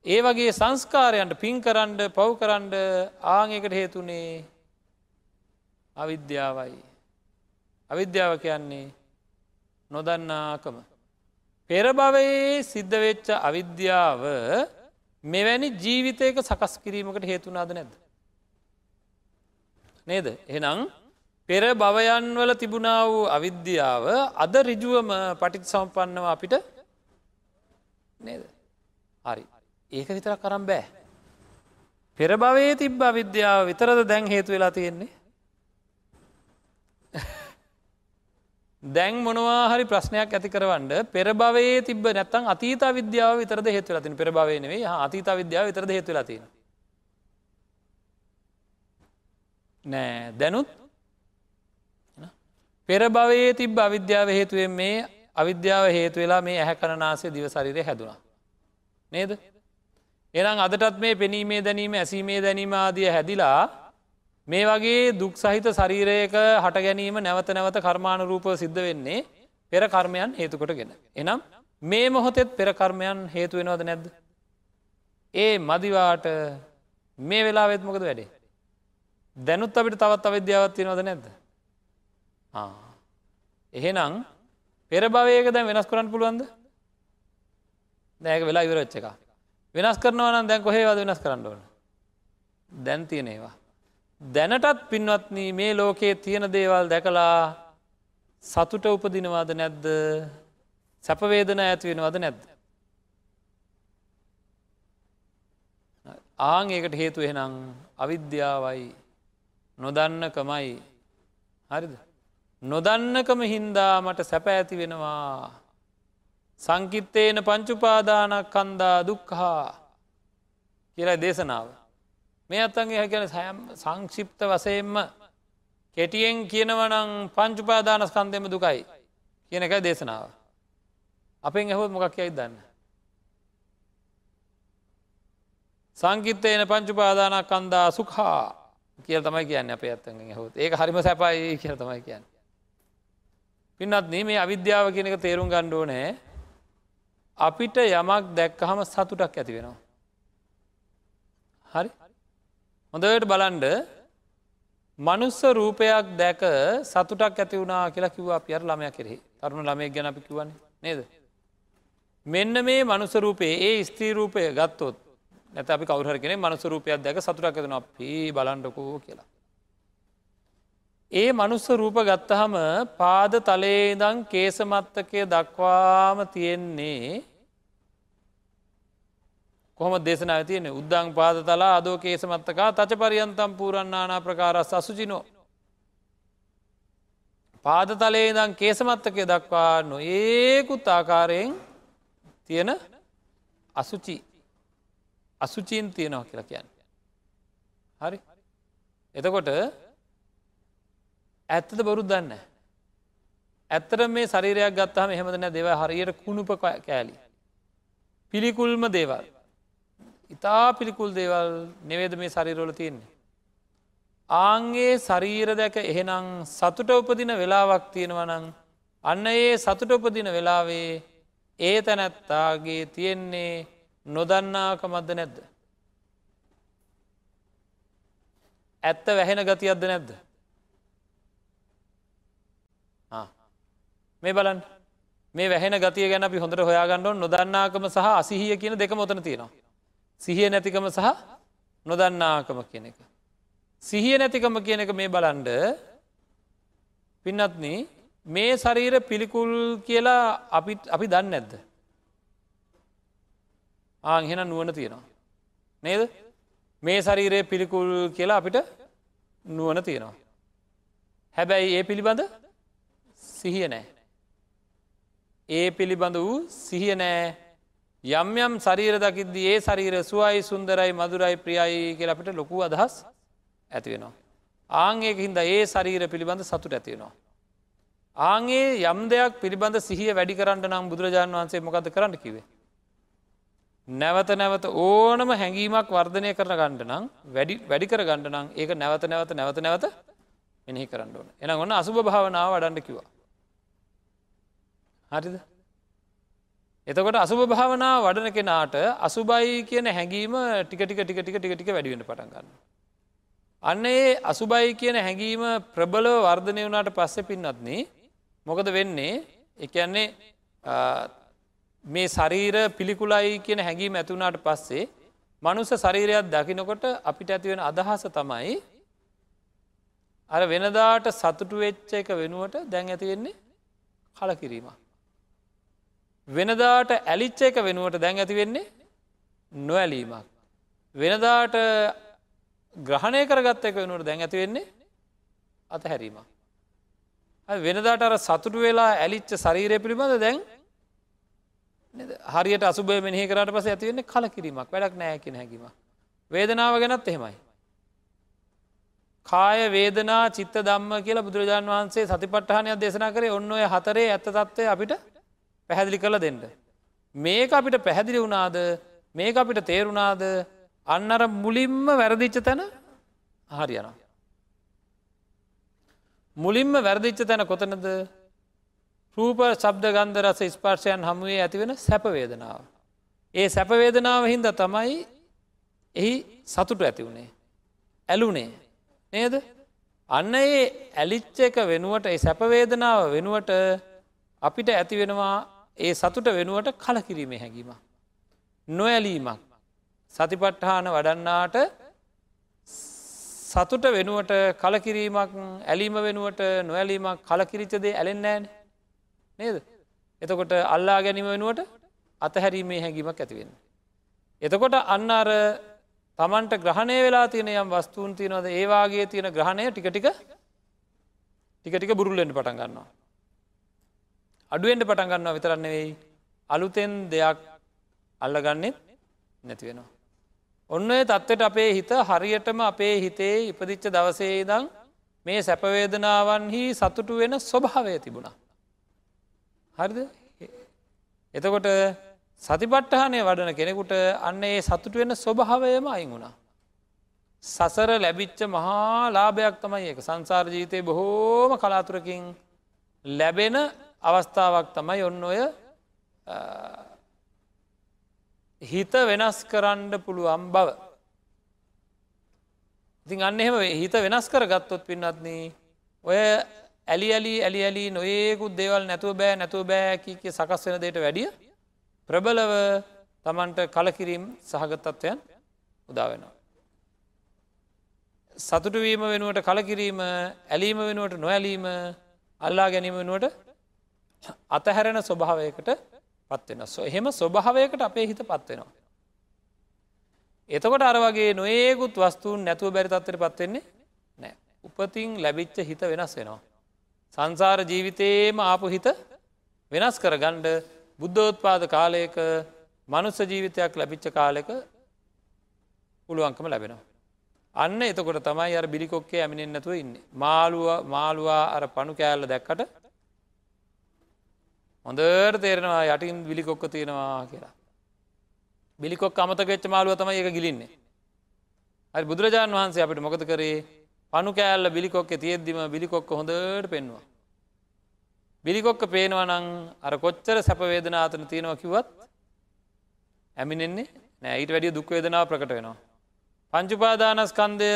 ඒ වගේ සංස්කාරයන්ට පින් කරන්ඩ පව් කරන්ඩ ආංකට හේතුනේ අවිද්‍යාවයි. අවිද්‍යාව කියන්නේ නොදන්නාකම. පෙරභවයේ සිද්ධ වෙච්ච අවිද්‍යාව මෙවැනි ජීවිතයක සකස් කිරීමකට හේතුනාද නැද්ද. නේද එහෙනම් පෙර භවයන්වල තිබුණා වූ අවිද්‍යාව අද රිජුවම පටිත් සම්පන්නව අපිට නේද? හරි. ඒක විතර කරම් බෑ. පෙර භවයේ තිබ්බ විද්‍යාව විතරද දැන් හේතු වෙලා තියෙන්නේ? දැන් මොනවා හරි ප්‍රශ්නයක් ඇති කරවන්න පෙරභවයේ තිබ නැත්තන් අතීත විද්‍යාව විතර හේතු ලතින පෙරභවය නෙවේ අතීත විද්‍යාව විතර හේතු ලතින නෑ. දැනුත් පෙරභවයේ තිබ අවිද්‍යාව හේතුවෙන් මේ අවිද්‍යාව හේතු වෙලා මේ ඇහැ කරනාසේ දිව සරිරය හැදුනා නේද එනම් අදටත් මේ පෙනීමේ දැනීම ඇසීමේ දැනීම ආදිය හැදිලා මේ වගේ දුක් සහිත ශරීරයක හට ගැනීම නැවත නැවත කර්මාණ රූපව සිද්ධ වෙන්නේ පෙර කර්මයන් හේතුකොටගෙන. එනම් මේ මොහොතෙත් පෙරකර්මයන් හේතු වෙනවද නැද්ද. ඒ මදිවාට මේ වෙලා වෙත් මොකද වැඩේ. දැනුත් අපිට තවත් අවිද්‍යාවත් තියෙනවද නැද්ද. එහෙනම් පෙරභවයක දැ වෙනස් කරන්න පුළුවන්ද? දැක වෙලා ඉවරච්ච එක වෙනස් කරනවා නම් දැන් කොහේවද වෙනස් කරන්න ඕන? දැන් තියෙනේවා දැනටත් පින්වත්න මේ ලෝකයේ තියෙන දේවල් දැකලා සතුට උපදිනවාද නැද්ද? සැපවේදන ඇතිවෙනවද නැද්ද. ආං ඒකට හේතු එහෙනම් අවිද්‍යාවයි නොදන්නකමයි. හරිද. නොදන්නකම හින්දා මට සැප ඇති වෙනවා. සංකිත්තේන පංචුපාදානක් කන්දා දුක්හා කියලා දේශනාව. මේ අත්තන්ගේ හැකැන සෑම් සංක්ෂිප්ත වසයෙන්ම කෙටියෙන් කියනවනං පංචුපාදානස්කන්දෙම දුකයි කියන එකයි දේශනාව. අපෙන් ඇහොත් මොකක් යයි දන්න. සංකිත්තයන පංචුපාදානක් කන්දා සුකහා කියල තමයි කියන්න අප ඇත්තගෙන් හොත් ඒක හරිම සැපයි කියල තමයි කියන්න. පින්නත් නේ මේ අවිද්‍යාව කියනක තේරුම් ගණ්ඩෝ නෑ අපිට යමක් දැක්කහම සතුටක් ඇති වෙනවා. හරි හොඳට බලන්ඩ මනුස්ස රූපයක් දැක සතුටක් ඇති වුණනා කියලා කිව්වා පියර ළමය කෙරෙහි තරුණු ළමයක් ගැන අපි කිවන්නේ නේද. මෙන්න මේ මනුසරූපයේ ඒ ස්ත්‍රීරූපය ගත්තොත් නැත අපි කවුහර කෙනෙ මනුසරූපයක් දැක සතුටක් ඇතින අපි බලන්ඩකෝ කියලා. ඒ මනුස්ස රූප ගත්තහම පාද තලේදං කේසමත්තකය දක්වාම තියෙන්නේ කොහොම දේශනාව තියෙන උද්දං පාද තලා අදෝ කේසමත්තකා තච පරියන්තම් පූරන්නානා ප්‍රකාරස් අසුචිනෝ. පාදතලේ දං කේසමත්තකය දක්වා නො ඒකුත් ආකාරයෙන් තියෙන අසුචි අසුචීන් තියෙනවා කියලා කියන්න. හරි එතකොට ඇත්තද බොරුත් දන්න. ඇත්තර මේ ශරීරයක් ගත්තහම එහෙමදන දෙව හරියට කුණුප කෑලි. පිළිකුල්ම දේවල්. ඉතා පිළිකුල් දේවල් නෙවේද මේ ශරීරෝල තියෙන්නේ. ආන්ගේ ශරීර දැක එහෙනම් සතුට උපදින වෙලාවක් තියෙනවනං අන්න ඒ සතුට උපදින වෙලාවේ ඒ තැනැත්තාගේ තියෙන්නේ නොදන්නාකමද්ද නැද්ද. ඇත්ත වැහෙන ගතියක්ද නැද්ද. මේ බලන් මේ වැහෙන ගතිය ගැන අපි හොඳට හොයාගන්නඩ නොදන්නාකම සහ අසිහිය කියන දෙක මොතන තියෙනවා. සිහිය නැතිකම සහ නොදන්නාකම කියන එක. සිහිය නැතිකම කියන එක මේ බලන්ඩ පින්නත්න මේ ශරීර පිළිකුල් කියලා අපි අපි දන්න නැද්ද. ආහෙන නුවන තියෙනවා. නේද මේ ශරීරයේ පිළිකුල් කියලා අපිට නුවන තියෙනවා. හැබැයි ඒ පිළිබඳ සිහිය නෑ. ඒ පිළිබඳ වූ සිහිය නෑ යම් යම් ශරීර දකිද්දී ඒ ශරීර සුවයි සුන්දරයි මදුරයි ප්‍රියයි කියල අපිට ලොකු අදහස් ඇතිවෙනවා. ආංඒක හින්ද ඒ ශරීර පිළිබඳ සතුට ඇතිවෙනවා. ආගේ යම් දෙයක් පිළිබඳ සිහිය වැඩි කරන්න නම් බුදුරජාණන් වහන්සේ මොකද කරන්න කිවේ. නැවත නැවත ඕනම හැඟීමක් වර්ධනය කරන ගණ්ඩ නම් වැඩි කර ගණ්ඩ නම් ඒක නැවත නැවත නැවත නැවත මෙහි කරන්න ඕන එන ඔන්න අසුභ භාවනාව වඩන්න කිවා. හරිද එතකොට අසුභ භාවනාව වඩන කෙනාට අසුබයි කියන හැඟීම ටික ටික ටික ටික ටික ටික වැඩිවෙන පටන් ගන්න. අන්න ඒ අසුබයි කියන හැඟීම ප්‍රබලව වර්ධනය වුණට පස්සෙ පින්නත්න මොකද වෙන්නේ එකන්නේ මේ ශරීර පිළිකුලයි කියන හැඟීම ඇතුනාට පස්සේ මනුස්ස ශරීරයක් දකිනකොට අපිට ඇතිවෙන අදහස තමයි අර වෙනදාට සතුටු වෙච්ච එක වෙනුවට දැන් ඇතිවෙන්නේ කලකිරීම. වෙනදාට ඇලිච්ච එක වෙනුවට දැන් ඇති වෙන්නේ නොඇලීමක්. වෙනදාට ග්‍රහණය කරගත්ත එක වෙනුවට දැන් ඇති වෙන්නේ අතහැරීමක්. වෙනදාට අර සතුටු වෙලා ඇලිච්ච ශරීරය පිළිබඳ දැන් හරියට අසුබය මෙහි කරට පස ඇතිවෙන්නේ කලකිරීමක් වැඩක් නෑ කියෙන හැකිීම. වේදනාව ගැනත් එහෙමයි. කාය වේදනා චිත්ත දම්ම කියලා බුදුරජාන් වහන්සේ සතිපට්ටහනයක් දේශනා කරේ ඔන්න ඔය හතරේ ඇත්ත තත්වය අපිට පැහැදිලි කළ දෙන්න. මේක අපිට පැහැදිලි වුණාද මේක අපිට තේරුණාද අන්නර මුලින්ම වැරදිච්ච තැන හරියනවා. මුලින්ම වැරදිච්ච තැන කොතනද රූප ශබ්ද ගන්ධ රස ස්පර්ශයන් හමුවේ ඇතිවෙන සැපවේදනාව. ඒ සැපවේදනාව හින්ද තමයි එහි සතුට ඇති වුණේ. ඇලුනේ නේද අන්න ඒ ඇලිච්ච එක වෙනුවට ඒ සැපවේදනාව වෙනුවට අපිට ඇති වෙනවා ඒ සතුට වෙනුවට කලකිරීමේ හැඟීම. නොඇලීමක් සතිපට්ඨාන වඩන්නාට සතුට වෙනුවට කලකිරීමක් ඇලීම වෙනුවට නොඇලීමක් කලකිරිචදේ ඇලෙන්නෑන නේද. එතකොට අල්ලා ගැනීම වෙනුවට අතහැරීමේ හැඟීමක් ඇතිවෙන්න. එතකොට අන්න අර තමන්ට ග්‍රහණය වෙලා තියෙන යම් වස්තුූන් තියනවද ඒවාගේ තියෙන ග්‍රහණය ටිකටික ටිකටික බුරුල්ලෙන්ට පටන් ගන්නවා. අඩුවෙන්ට පටන් ගන්නවා විතරන්න වෙයි අලුතෙන් දෙයක් අල්ලගන්නෙත් නැති වෙනවා. ඔන්න තත්වට අපේ හිත හරියටම අපේ හිතේ ඉපදිච්ච දවසේ දං මේ සැපවේදනාවන්හි සතුටු වෙන ස්වභාවය තිබුණා. හරිද එතකොට සතිපට්ටහනය වඩන කෙනෙකුට අන්න ඒ සතුට වෙන ස්වභාවයම අයින් වුණා. සසර ලැබිච්ච මහා ලාභයක් තමයි එක සංසාර ජීවිතය බොහෝම කලාතුරකින් ලැබෙන අවස්ථාවක් තමයි ඔන්න ඔය හිත වෙනස් කරන්න පුළුවන් බව. ඉතින් අන්න එහෙම හිත වෙනස් කර ගත්තොත් පින්නත්න ඔය ඇලි ඇලි ඇලි ඇලි නොඒකුත් දේවල් නැතුව බෑ නැතුව බෑකික සකස් වෙන දේට වැඩිය ප්‍රබලව තමන්ට කලකිරීම් සහගතත්වයන් උදාවෙනවා. සතුටුවීම වෙනුවට කලකිරීම ඇලීම වෙනුවට නොඇලීම අල්ලා ගැනීම වෙනුවට අතහැරෙන ස්වභාවයකට පත්වෙන එහෙම ස්වභාවයකට අපේ හිත පත්වෙනවා. එතකොට අර වගේ නොඒකුත් වස්තුූන් නැතුව බැරි තත්වයට පත්වෙන්නේ නෑ. උපතින් ලැබිච්ච හිත වෙනස් වෙනවා. සංසාර ජීවිතයේම ආපු හිත වෙනස් කර ගණ්ඩ බුද්ධෝත්පාද කාලයක මනුස්ස ජීවිතයක් ලැබිච්ච කාලෙක පුළුවන්කම ලැබෙනවා. අන්න එතකොට තමයි අර බිලිකොක්කේ ඇමිනෙන් නැතුව ඉන්න. මාළුව මාළුවා අර පණු කෑල්ල දැක්කට හොඳට තේරෙනවා යටින් විලිකොක්ක තියෙනවා කියලා. බිලිකොක් අමතකෙච්ච මාළුව තම ඒක ගිලින්නේ. හරි බුදුරජාණන් වහන්සේ අපිට මොකද කරේ පණු කෑල්ල බිලිකොක්ක තියෙද්දිම බිලිකොක්ක හොඳට පෙන්වා. බිලිකොක්ක පේනවනං අර කොච්චර සැපවේදනාතන තියෙනවා කිවත් ඇමිනෙන්නේ නෑ ඊට වැඩිය දුක්වේදනාව ප්‍රකට වෙනවා. පංචුපාදානස්කන්දය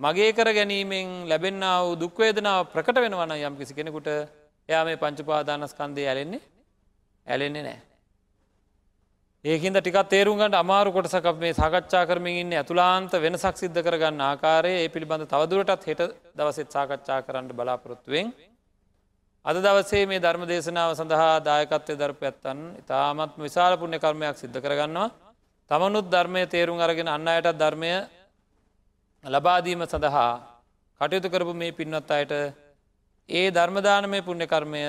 මගේ කර ගැනීමෙන් ලැබෙන්න්න වූ දුක්වේදනාව ප්‍රකට වෙනවන යම් කිසි කෙනෙකුට එයා මේ පංචුපාදානස්කන්දය ඇලෙන්නේ ඇලෙන්නේ නෑ. ඒකින්ද ටිකත් තේරුම්ගට අමාරු කොටසක මේ සාකච්ඡා කරමින් ඉන්න ඇතුලාන්ත වෙනසක් සිද්ධ කරගන්න ආකාරය ඒ පිළිබඳ තවදුරටත් හෙට දවසෙත් සාකච්ඡා කරන්න බලාපොරොත්තුවෙන්. අද දවසේ මේ ධර්ම දේශනාව සඳහා දායකත්වය දරප ඇත්තන් ඉතාමත්ම විශාල පුුණ්‍ය කර්මයක් සිද්ධ කරගන්නවා. තමනුත් ධර්මය තේරුම් අරගෙන අන්න අයටත් ධර්මය ලබාදීම සඳහා කටයුතු කරපු මේ පින්වත් අයට ඒ ධර්මදානමය පුුණ්‍ය කර්මය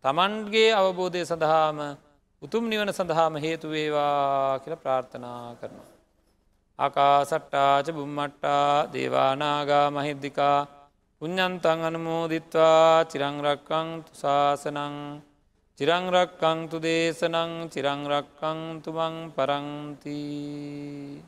තමන්ගේ අවබෝධය සඳහාම උතුම් නිවන සඳහාම හේතුවේවා කියල ප්‍රාර්ථනා කරනවා. ආකා සට්ටාච බුම්මට්ටා දේවානාගා මහිද්දිකා පුඤ්ඥන්තන් අනමෝදිත්වා චිරංරක්කං තුසාසනං චිරංරක්කං තු දේශනං චිරංරක්කං තුමං පරංතිී